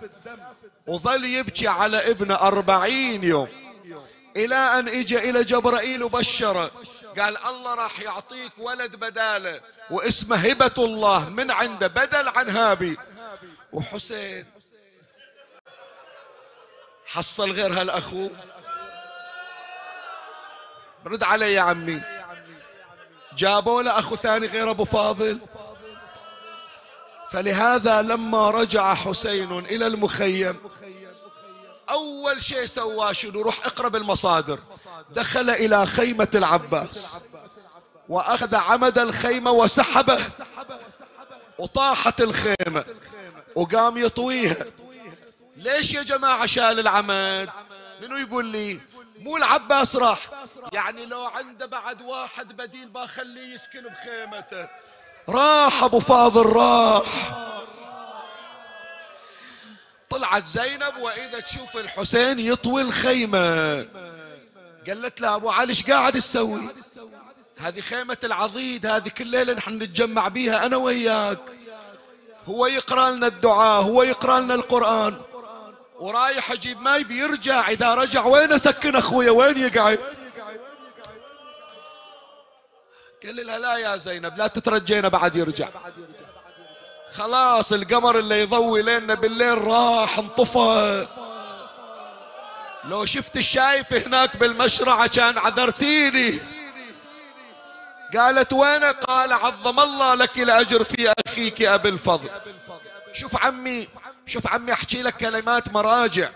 وظل يبكي على ابنه أربعين يوم. إلى أن إجا إلى جبرائيل وبشره قال الله راح يعطيك ولد بدالة واسمه هبة الله من عنده بدل عن هابيل وحسين حصل غير هالأخو. رد علي يا عمي. جابوا له أخو ثاني غير أبو فاضل. فلهذا لما رجع حسين إلى المخيم أول شيء سواه شنو؟ روح اقرب المصادر دخل إلى خيمة العباس. وأخذ عمد الخيمة وسحبه. وطاحت الخيمة. وقام يطويها. ليش يا جماعة شال العمد؟ منو يقول لي؟ مو العباس راح. يعني لو عنده بعد واحد بديل بخليه يسكن بخيمته. راح أبو فاضل راح. طلعت زينب وإذا تشوف الحسين يطوي الخيمة. قالت له أبو علي إيش قاعد تسوي؟ هذه خيمة العضيد هذه كل ليلة نحن نتجمع بيها أنا وياك. هو يقرأ لنا الدعاء هو يقرأ لنا القرآن. ورايح أجيب ماي بيرجع. إذا رجع وين أسكن أخويا؟ وين يقعد؟ قال لها لا يا زينب لا تترجينا بعد يرجع. خلاص القمر اللي يضوي لنا بالليل راح انطفى. لو شفت الشايف هناك بالمشرعة كان عذرتيني. قالت وين قال عظم الله لك الأجر في أخيك أبي الفضل. شوف عمي شوف عمي أحكي لك كلمات مراجع.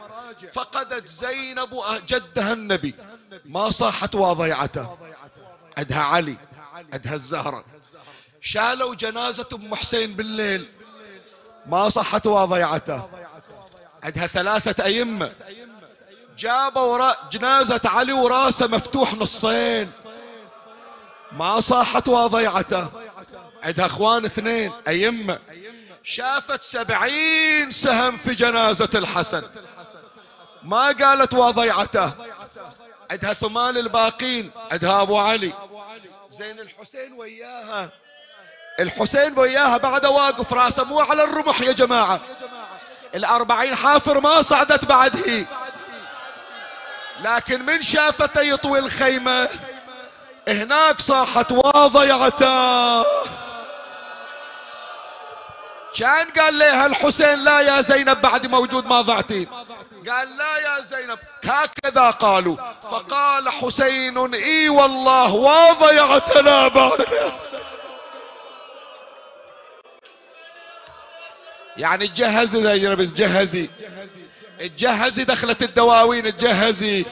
فقدت زينب جدها النبي. ما صاحت وضيعته عندها علي عندها الزهرة. شالوا جنازة أم حسين بالليل. ما صحت وضيعته عندها ثلاثة أئمة. جابوا جنازة علي وراسه مفتوح نصين. ما صاحت وضيعته عندها إخوان اثنين أئمة. شافت سبعين سهم في جنازة الحسن. ما قالت وضيعته عندها ثمان الباقين عندها أبو علي. زين الحسين وياها. الحسين وياها بعد واقف راسه مو على الرمح يا جماعة. الأربعين حافر ما صعدت بعد هي لكن من شافته يطوي الخيمة. هناك صاحت وضيعته كان قال لها الحسين لا يا زينب بعد موجود ما ضعتين قال لا يا زينب. هكذا قالوا. فقال حسين إي والله وضيعتنا بعد يعني تجهزي زينب تجهزي. تجهزي دخلت الدواوين تجهزي.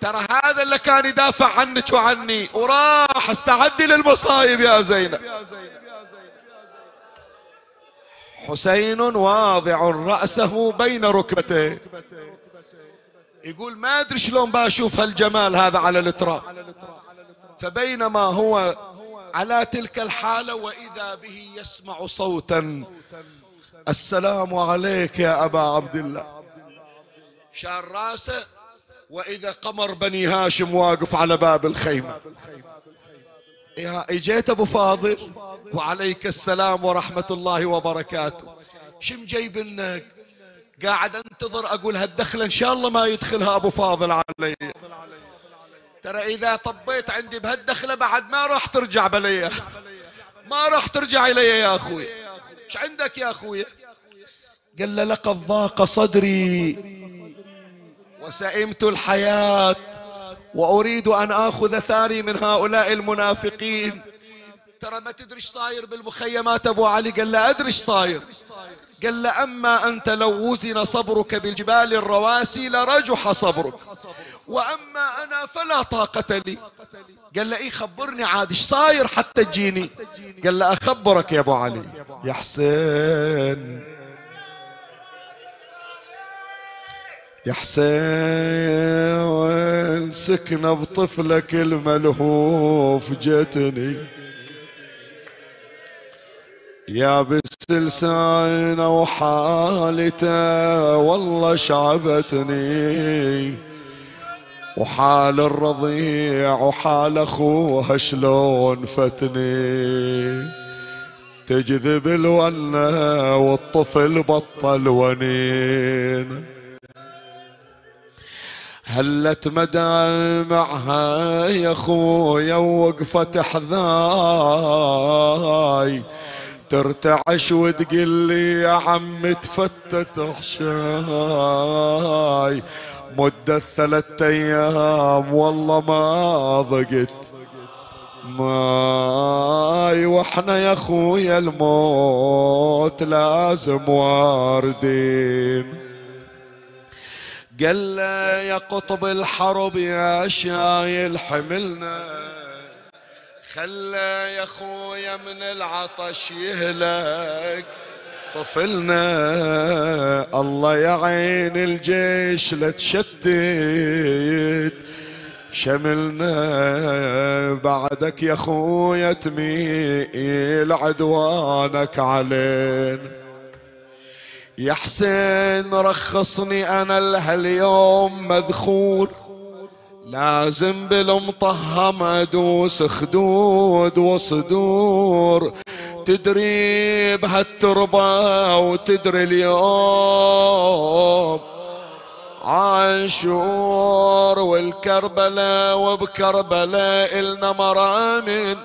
ترى هذا اللي كان يدافع عنك وعني. وراح استعدي للمصايب يا زينب. حسين واضع رأسه بين ركبتيه. يقول ما أدري شلون بشوف هالجمال هذا على التراب فبينما هو على تلك الحالة وإذا به يسمع صوتا. السلام عليك يا أبا عبد الله شار راسه وإذا قمر بني هاشم واقف على باب الخيمة. يا إجيت أبو فاضل وعليك السلام ورحمة الله وبركاته. شم جايبنك قاعد أنتظر أقول هالدخلة إن شاء الله ما يدخلها أبو فاضل علي. ترى إذا طبيت عندي بهالدخلة بعد ما راح ترجع بلي ما راح ترجع إلي يا أخوي. إيش عندك يا أخوي قال له لقد ضاق صدري وسئمت الحياة وأريد أن آخذ ثاري من هؤلاء المنافقين. ترى ما تدري صاير بالمخيمات أبو علي؟ قال له أدري صاير. قال له أما أنت لو وزن صبرك بالجبال الرواسي لرجح صبرك. وأما أنا فلا طاقة لي. قال له إيه خبرني عاد إيش صاير حتى تجيني؟ قال له أخبرك يا أبو علي. يا حسين. يا حسين سكنة بطفلك الملهوف جتني. يا بالسلسانة وحالته والله شعبتني. وحال الرضيع وحال أخوها شلون فتني. تجذب الونة والطفل بطل ونين. هلت مدامعها يا خويا وقفت حذاي. ترتعش وتقول لي يا عم تفتت حشاي مدة ثلاثة أيام والله ما ضقت. ماي وإحنا يا خويا الموت لازم واردين. قال له يا قطب الحرب يا شايل حملنا. خلى يا خويا من العطش يهلك. طفلنا الله يعين الجيش لتشتت شملنا بعدك يا خويا تميل عدوانك علينا. يا حسين رخصني أنا لهاليوم مذخور. لازم بالمطهم ادوس خدود وصدور. تدري بهالتربة وتدري اليوم عاشور والكربلاء وبكربلاء إلنا مرامن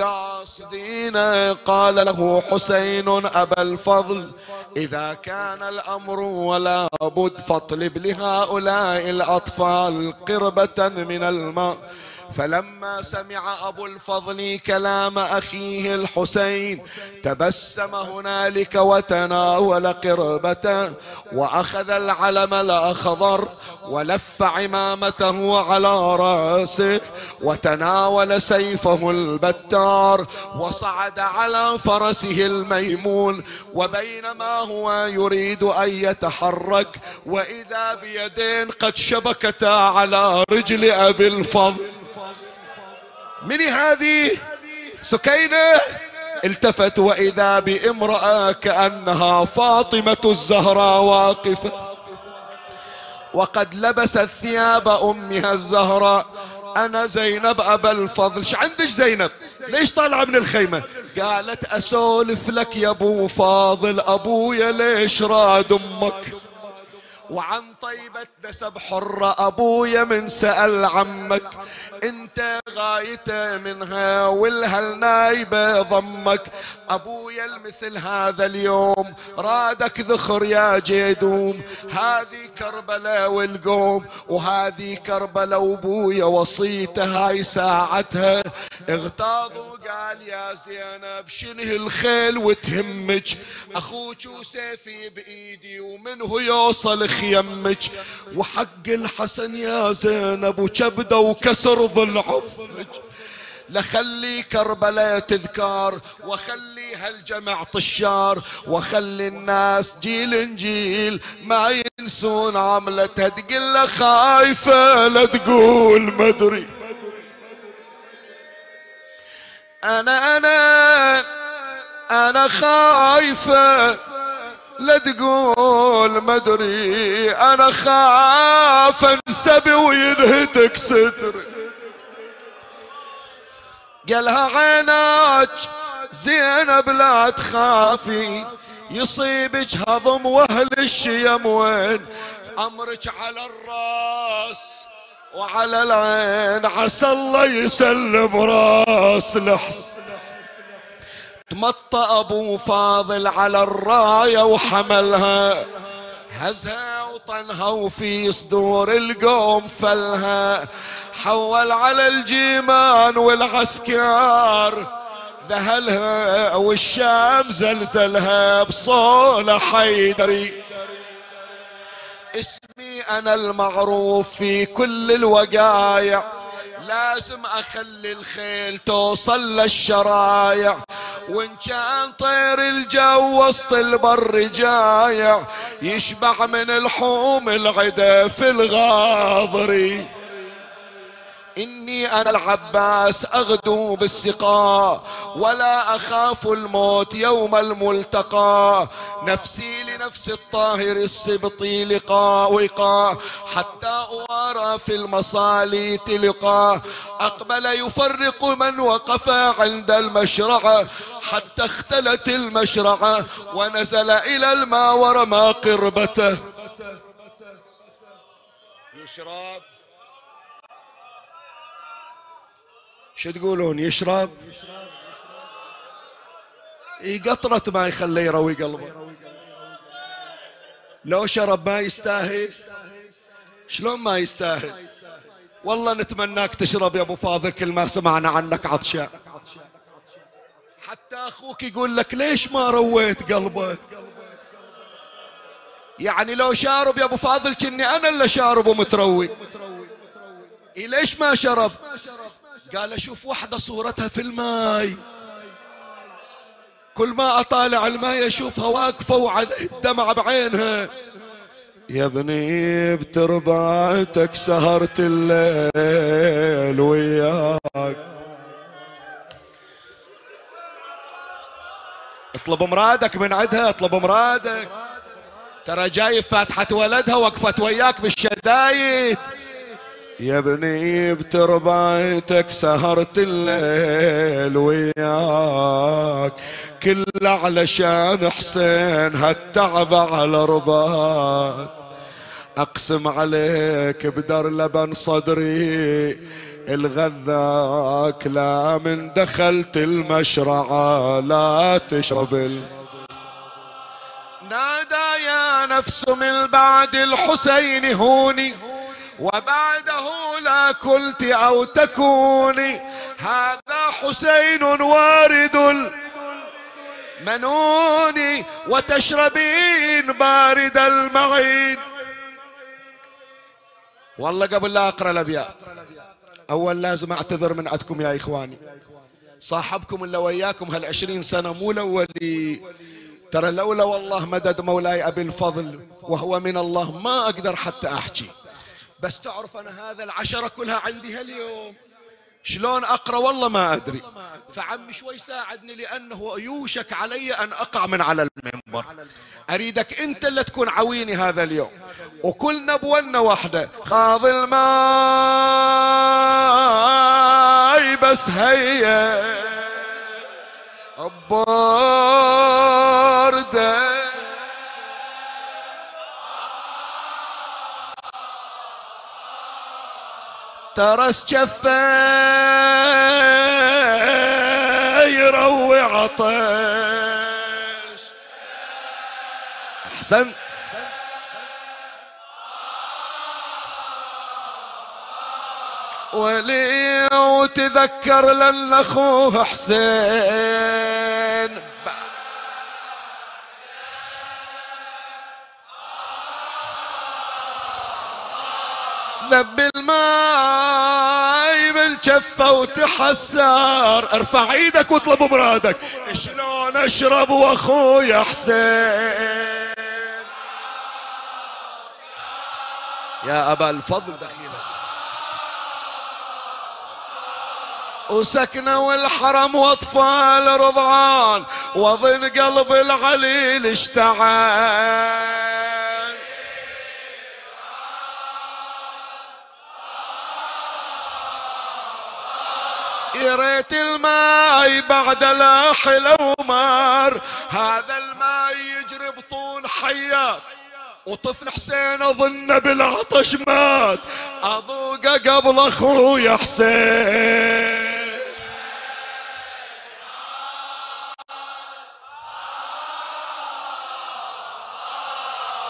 قاصدين قال له حسين أبا الفضل إذا كان الأمر ولا بد فاطلب لهؤلاء الأطفال قربة من الماء فلما سمع أبو الفضل كلام أخيه الحسين تبسم هنالك وتناول قربته وأخذ العلم الأخضر ولف عمامته على رأسه وتناول سيفه البتار وصعد على فرسه الميمون وبينما هو يريد أن يتحرك وإذا بيدين قد شبكتا على رجل أبي الفضل. من هذه سكينة التفت وإذا بامرأة كأنها فاطمة الزهراء واقفة. وقد لبست ثياب أمها الزهراء. أنا زينب أبا الفضل. ش عندك زينب؟ ليش طالعة من الخيمة؟ قالت أسولف لك يا أبو فاضل. أبويا ليش راد أمك؟ وعن طيبة نسب حرة أبويا من سأل عمك أنت غايته منها والهل نايبة ضمك. أبويا المثل هذا اليوم رادك ذخر يا جيدوم هذه كربلاء والقوم وهذه كربلاء وأبويا وصيته هاي ساعتها. اغتاظوا قال يا زينب شنه الخيل وتهمك؟ أخوك وسيفي بإيدي ومنه يوصل خيمك. وحق الحسن يا زينب وكبده وكسر ضلع لخلي كربلاء تذكار وخلي هالجمع طشار وخلي الناس جيل جيل ما ينسون عملتها. تقول خايفة لا تقول مدري أنا أنا أنا خايفة لا تقول مدري أنا خاف انسبي وينهتك ستري قالها عيناك زينب لا تخافي يصيبك هضم وأهل الشيم وين؟ أمرك على الرأس وعلى العين عسى الله يسلم رأس لحس تمطى أبو فاضل على الراية وحملها. هزها وطنها وفي صدور القوم فلها. حول على الجيمان والعسكر. ذهلها والشام زلزلها بصولة حيدري. اسمي أنا المعروف في كل الوقايع. لازم أخلي الخيل توصل للشرايع وإن كان طير الجو وسط البر جايع يشبع من الحوم العدا في الغاضري. إني أنا العباس أغدو بالسقاء ولا أخاف الموت يوم الملتقى. نفسي لنفس الطاهر السبطي لقاء وقاء حتى أوارى في المصالي تلقى أقبل يفرق من وقف عند المشرعة حتى اختلت المشرعة ونزل إلى الماء ورمى قربته. يشرب شو تقولون؟ يشرب؟ إي قطرة ما يخليه يروي قلبه. لو شرب ما يستاهل. شلون ما يستاهل؟ والله نتمناك تشرب يا أبو فاضل كل ما سمعنا عنك عطشان حتى أخوك يقول لك ليش ما رويت قلبك يعني لو شارب يا أبو فاضل كني أنا اللي شارب ومتروي إيه ليش ما شرب؟ قال أشوف وحدة صورتها في الماي. كل ما أطالع الماي أشوفها واقفة وعلى الدمع بعينها. يا ابني بترباتك سهرت الليل وياك. اطلب مرادك من عدها اطلب مرادك. ترى جايب فاتحة ولدها وقفت وياك بالشدايد. يا ابني بتربايتك سهرت الليل وياك كل علشان حسين هالتعب على رباك. أقسم عليك بدر لبن صدري الغذاك لا من دخلت المشرعة لا تشرب ال... نادى يا نفس من بعد الحسين هوني. وبعده لا كنت أو تكوني. هذا حسين وارد المنون وتشربين بارد المعين. والله قبل لا أقرأ الأبيات أول لازم أعتذر من عندكم يا إخواني. صاحبكم اللي وياكم هالعشرين سنة مو الأولي. ترى لولا والله مدد مولاي أبي الفضل وهو من الله ما أقدر حتى أحكي. بس تعرف أنا هذا العشرة كلها عندي هاليوم. شلون أقرأ؟ والله ما أدري. فعمي شوي ساعدني لأنه يوشك علي أن أقع من على المنبر. أريدك أنت اللي تكون عويني هذا اليوم. وكل نبونا وحدة. خاض الماي بس هيا. بوردة ترس جفه يروي عطش. أحسن. ولي وتذكر لأن أخوه حسين. ذب الماي بالجفة وتحسر. ارفع إيدك واطلب مرادك. شلون اشرب واخويا حسين؟ يا أبا الفضل دخيلك وسكنوا الحرم واطفال رضعان وظن قلب العليل اشتعل. يا ريت الماي بعد لاح لو مار هذا الماي يجري بطول حيات وطفل حسين أظن بالعطش مات. اذوقه قبل اخويا حسين.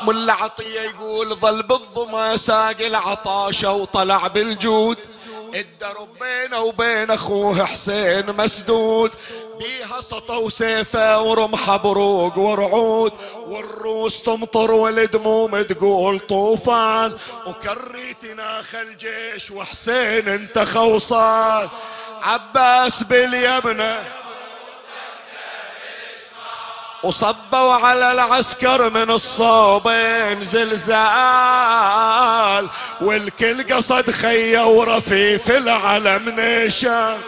ملا عطية يقول ظل بالظما ساق العطاشة وطلع بالجود. الدرب بينه وبين اخوه حسين مسدود. بيها سطى وسيفه ورمحة بروق ورعود. والروس تمطر والدموم تقول طوفان. وكريت ناخ الجيش وحسين انت خوصان. عباس باليمنة وصبوا على العسكر من الصوبين زلزال والكل قصد خية ورفيف العلم نشان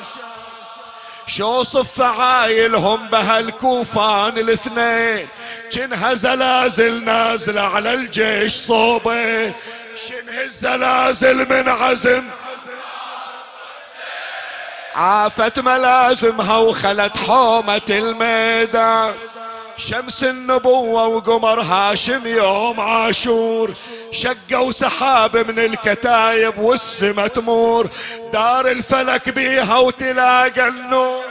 شو صف عايلهم بهالكوفان الاثنين؟ شنها زلازل نازلة على الجيش صوبين؟ شنها الزلازل من عزم؟ عافت ملازمها وخلت حومة الميدان. شمس النبوة وقمر هاشم يوم عاشور. شقوا سحاب من الكتايب والسما تمور. دار الفلك بيها وتلاقى النور.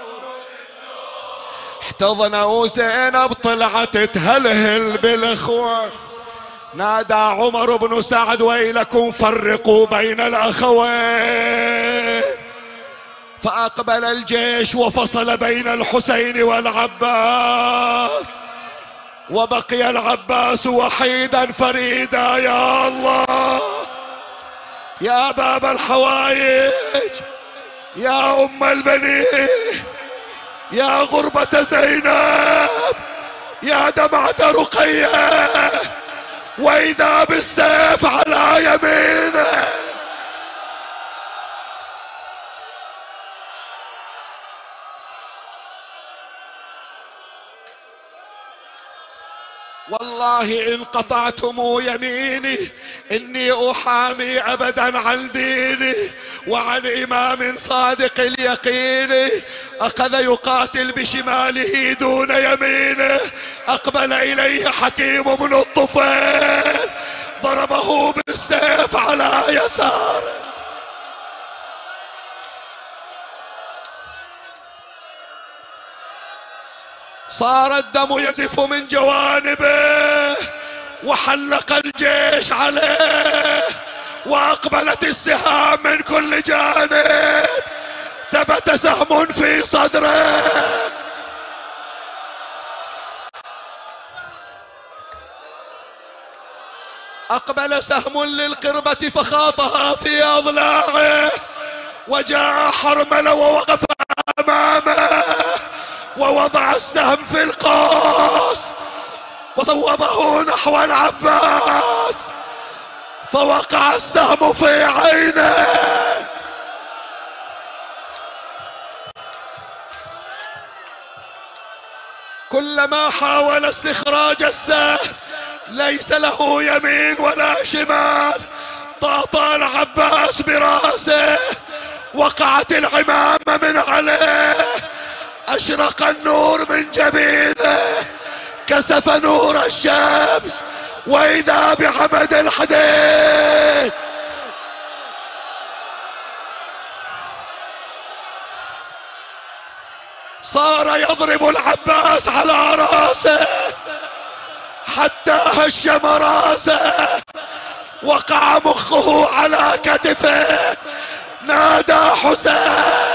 احتضنا وزينب طلعت تهلهل بالأخوان. نادى عمر بن سعد ويلكم فرقوا بين الاخوين فأقبل الجيش وفصل بين الحسين والعباس. وبقي العباس وحيدا فريدا يا الله. يا باب الحوايج يا أم البنين يا غربة زينب يا دمعة رقية. وإذا بالسيف على يمينه والله إن قطعتم يميني إني أحامي أبدا عن ديني وعن إمام صادق اليقين. أخذ يقاتل بشماله دون يمينه. أقبل إليه حكيم بن الطفيل. ضربه بالسيف على يساره. صار الدم يزف من جوانبه وحلق الجيش عليه وأقبلت السهام من كل جانب. ثبت سهم في صدره. أقبل سهم للقربة فخاطها في أضلاعه. وجاء حرمل ووقف أمامه. ووضع السهم في القوس وصوبه نحو العباس فوقع السهم في عينه. كلما حاول استخراج السهم ليس له يمين ولا شمال طاطا العباس برأسه وقعت العمامة من عليه. أشرق النور من جبينه كسف نور الشمس وإذا بعمد الحديد. صار يضرب العباس على رأسه حتى هشم رأسه وقع مخه على كتفه. نادى حسين.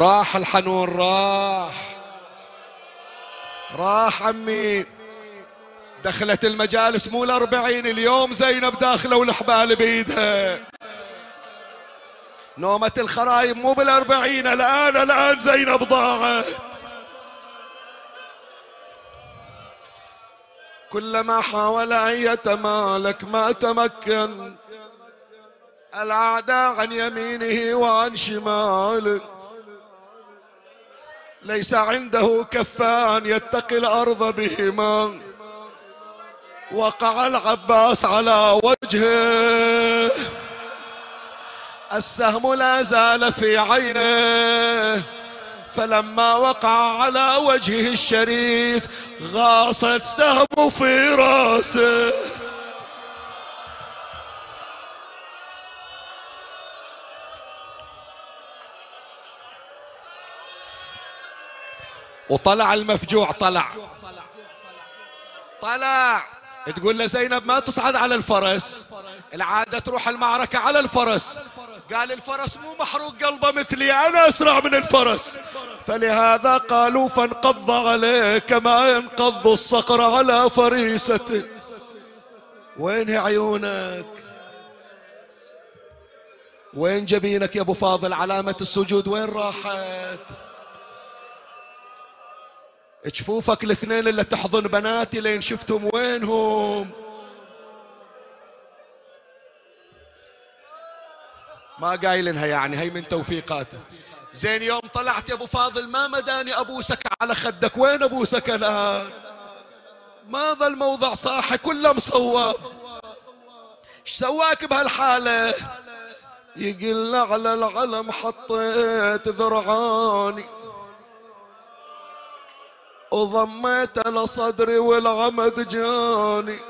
راح الحنون راح. راح عمي. دخلت المجالس مو الأربعين اليوم زينب داخلة والحبال بيدها. نومة الخرايب مو بالأربعين الآن الآن زينب ضاعت. كلما حاول أن يتمالك ما تمكن. الأعداء عن يمينه وعن شماله. ليس عنده كفان يتقي الأرض بهما. وقع العباس على وجهه. السهم لا زال في عينه. فلما وقع على وجهه الشريف غاصت سهم في راسه. وطلع المفجوع طلع. طلع. تقول له زينب ما تصعد على الفرس. العادة تروح المعركة على الفرس. قال الفرس مو محروق قلبه مثلي أنا أسرع من الفرس. فلهذا قالوا فانقض عليه كما ينقض الصقر على فريسته وين عيونك؟ وين جبينك يا أبو فاضل؟ علامة السجود وين راحت؟ جفوفك الاثنين اللي تحضن بناتي لين شفتهم وينهم؟ ما قايلنها يعني هي من توفيقاته زين يوم طلعت يا أبو فاضل ما مداني أبوسك على خدك. وين أبوسك الآن؟ ما ظل موضع صاحي كله مصوب إيش سواك بهالحالة؟ يقل على العلم حطيت ذرعاني. وضميت لصدري والعمد جاني.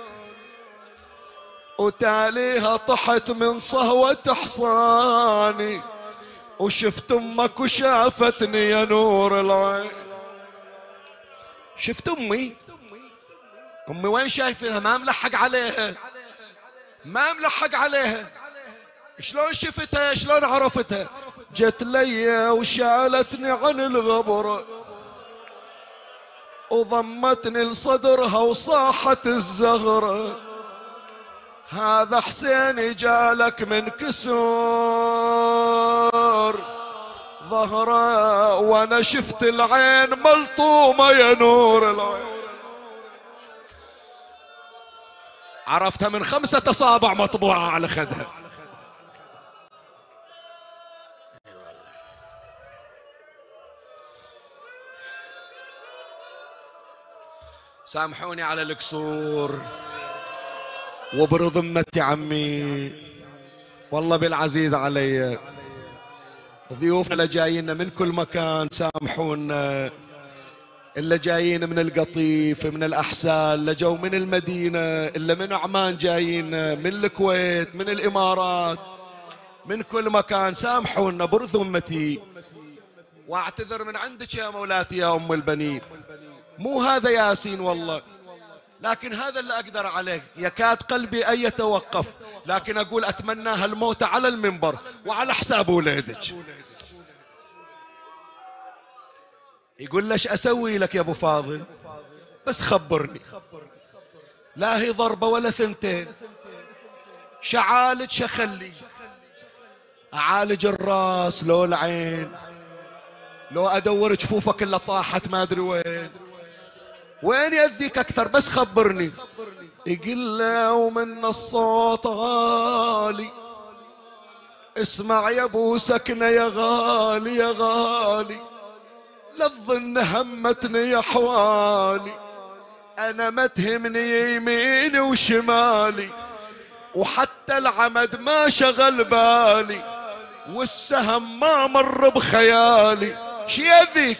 وتاليها طحت من صهوة حصاني. وشفت أمك وشافتني يا نور العين. شفت أمي؟ أمي وين شايفينها؟ ما ملحق عليها. ما ملحق عليها. شلون شفتها؟ شلون عرفتها؟ جت لي وشالتني عن الغبره وضمتني لصدرها وصاحت الزغرة هذا حسين جالك من كسور. ظهره وأنا شفت العين ملطومة يا نور العين. عرفتها من خمسة أصابع مطبوعة على خدها. سامحوني على الكسور. وبرضمتي عمي والله بالعزيز علي. ضيوفنا اللي جايين من كل مكان سامحونا. اللي جايين من القطيف من الأحساء اللي جو من المدينة اللي من عمان جايين من الكويت من الإمارات من كل مكان. سامحونا برث أمتي واعتذر من عندك يا مولاتي يا أم البنين. مو هذا ياسين والله. لكن هذا اللي أقدر عليه. يكاد قلبي أن يتوقف. لكن أقول أتمنى هالموت على المنبر وعلى حساب ولادك يقول ليش أسوي لك يا أبو فاضل؟ بس خبرني. لا هي ضربة ولا ثنتين. شعالج شخلي. أعالج الراس لو العين. لو أدور جفوفك اللي طاحت ما أدري وين. وين يأذيك أكثر؟ بس خبرني. له ومن الصوت غالي. اسمع يا أبو سكنة يا غالي يا غالي. لا تظن همتني يا حوالي. أنا ما تهمني يميني وشمالي. وحتى العمد ما شغل بالي. والسهم ما مر بخيالي. شي يذيك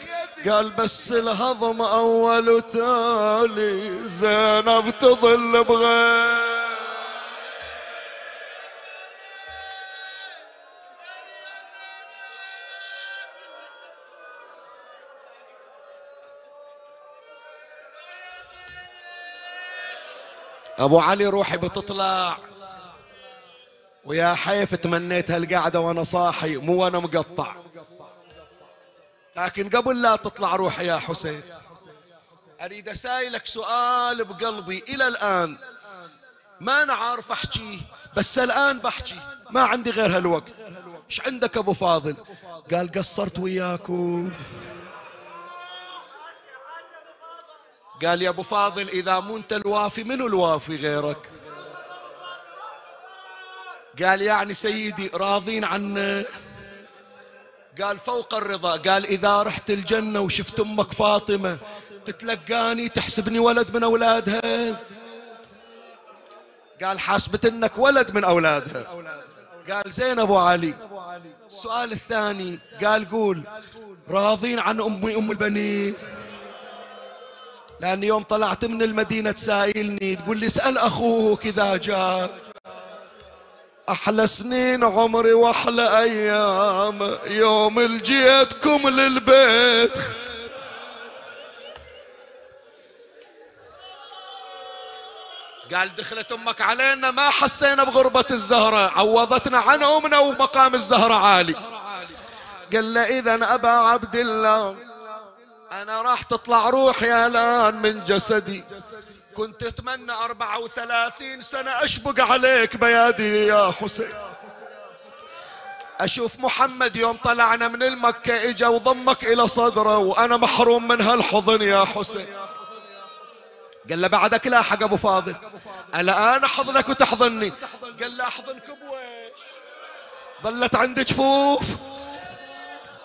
قال بس الهضم أول وتالي. زينب تظل بغير. أبو علي روحي بتطلع. ويا حيف تمنيت هالقعدة وأنا صاحي مو وأنا مقطع. لكن قبل لا تطلع روحي يا حسين أريد اسايلك سؤال بقلبي إلى الآن. ما أنا عارف احكيه بس الآن بحكي. ما عندي غير هالوقت. إيش عندك أبو فاضل؟ قال قصرت وياكم قال يا أبو فاضل إذا مو انت الوافي منو الوافي غيرك؟ قال يعني سيدي راضين عنا قال فوق الرضا قال إذا رحت الجنة وشفت أمك فاطمة تتلقاني تحسبني ولد من أولادها. قال حاسبت إنك ولد من أولادها. قال زين أبو علي. السؤال الثاني قال قول راضين عن أمي أم البنين؟ لأن يوم طلعت من المدينة تسائلني تقول لي اسأل أخوك إذا جاء. أحلى سنين عمري وأحلى أيام. يوم لجيتكم للبيت. قال دخلت أمك علينا ما حسينا بغربة الزهرة. عوضتنا عن أمنا ومقام الزهرة عالي. قال له إذا أبا عبد الله أنا راح تطلع روحي الآن من جسدي. كنت أتمنى أربعة وثلاثين سنة أشبق عليك بيادي يا حسين. أشوف محمد يوم طلعنا من المكة إجا وضمك إلى صدره وأنا محروم من هالحضن يا حسين. قال له بعدك لا حق أبو فاضل. الا أنا احضنك وتحضني. قال له أحضنك بويش ظلت عندي جفوف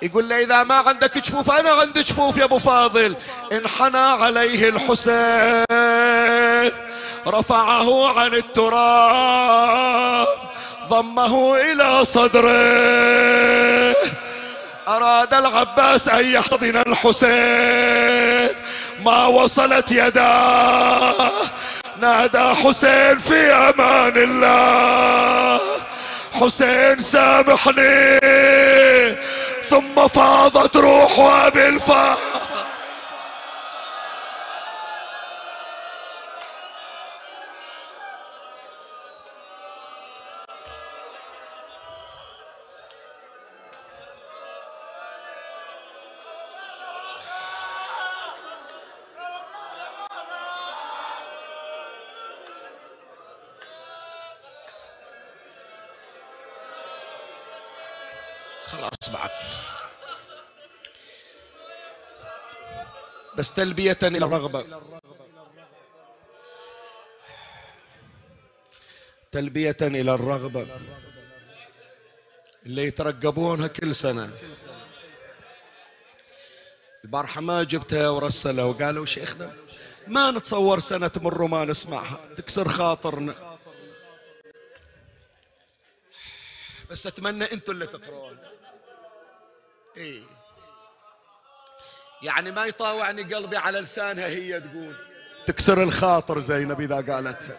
يقول له إذا ما عندك جفوف أنا عندي جفوف يا أبو فاضل. انحنى عليه الحسين رفعه عن التراب ضمه إلى صدره. أراد العباس أن يحضن الحسين ما وصلت يداه. نادى حسين في أمان الله. حسين سامحني. ثم فاضت روحها بالفا تلبية إلى الرغبة. تلبية إلى الرغبة. اللي يترقبونها كل سنة. البارحة ما جبتها ورسلها وقالوا شيخنا ما نتصور سنة تمر وما نسمعها. تكسر خاطرنا. بس أتمنى أنتم اللي تقرون إيه. يعني ما يطاوعني قلبي على لسانها هي تقول. تكسر الخاطر زينب إذا قالتها.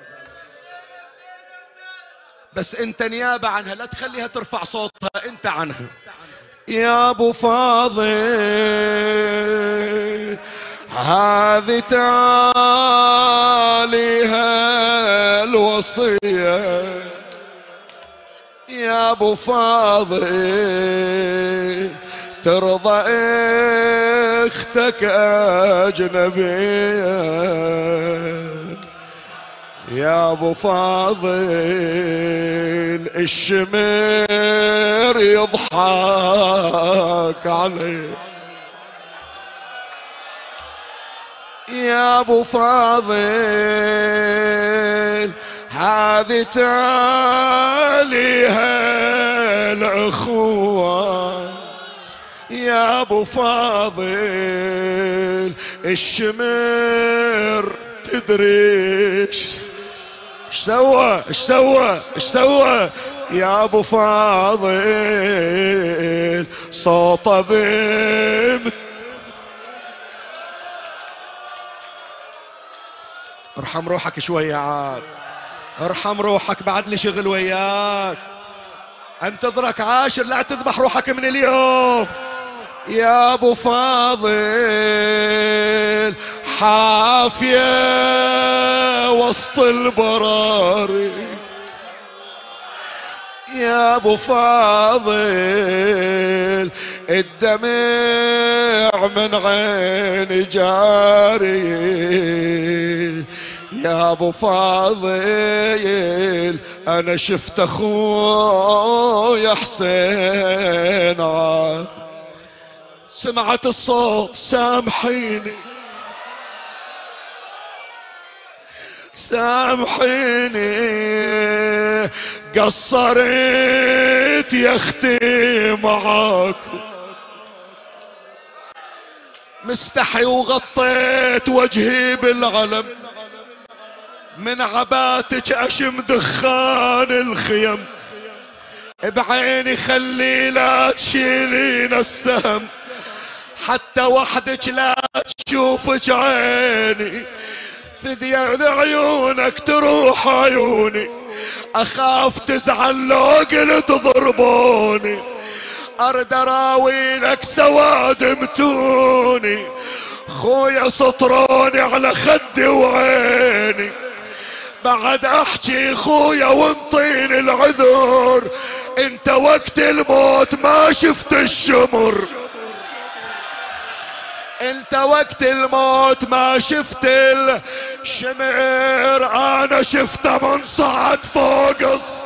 بس أنت نيابة عنها لا تخليها ترفع صوتها أنت عنها. يا أبو فاضل هذه تاليها الوصية. يا أبو فاضل ترضى أختك أجنبية. يا أبو فاضل الشمر يضحك عليه يا أبو فاضل هذه تاليها الأخوة. يا أبو فاضل الشمر تدري إيش سوى إيش سوى إيش سوى؟ يا أبو فاضل صوته بمت ارحم روحك شوية عاد. ارحم روحك بعد لي شغل وياك. انتظرك عاشر لا تذبح روحك من اليوم. يا أبو فاضل حافية وسط البراري. يا أبو فاضل الدمع من عين جاري. يا أبو فاضل أنا شفت أخويا حسين سمعت الصوت سامحيني. سامحيني. قصرت يا أختي معاكم مستحي وغطيت وجهي بالعلم. من عباتك أشم دخان الخيم. بعيني خلي لا تشيلين السهم. حتى وحدك لا تشوفك عيني فدي عيونك تروح عيوني. أخاف تزعل لو قلت ضربوني أرد اراوي لك سواد متوني. خويا سطروني على خدي وعيني. بعد أحكي خويا وانطيني العذر أنت وقت الموت ما شفت الشمر. انت وقت الموت ما شفت الشمر أنا شفته من صعد فوق الص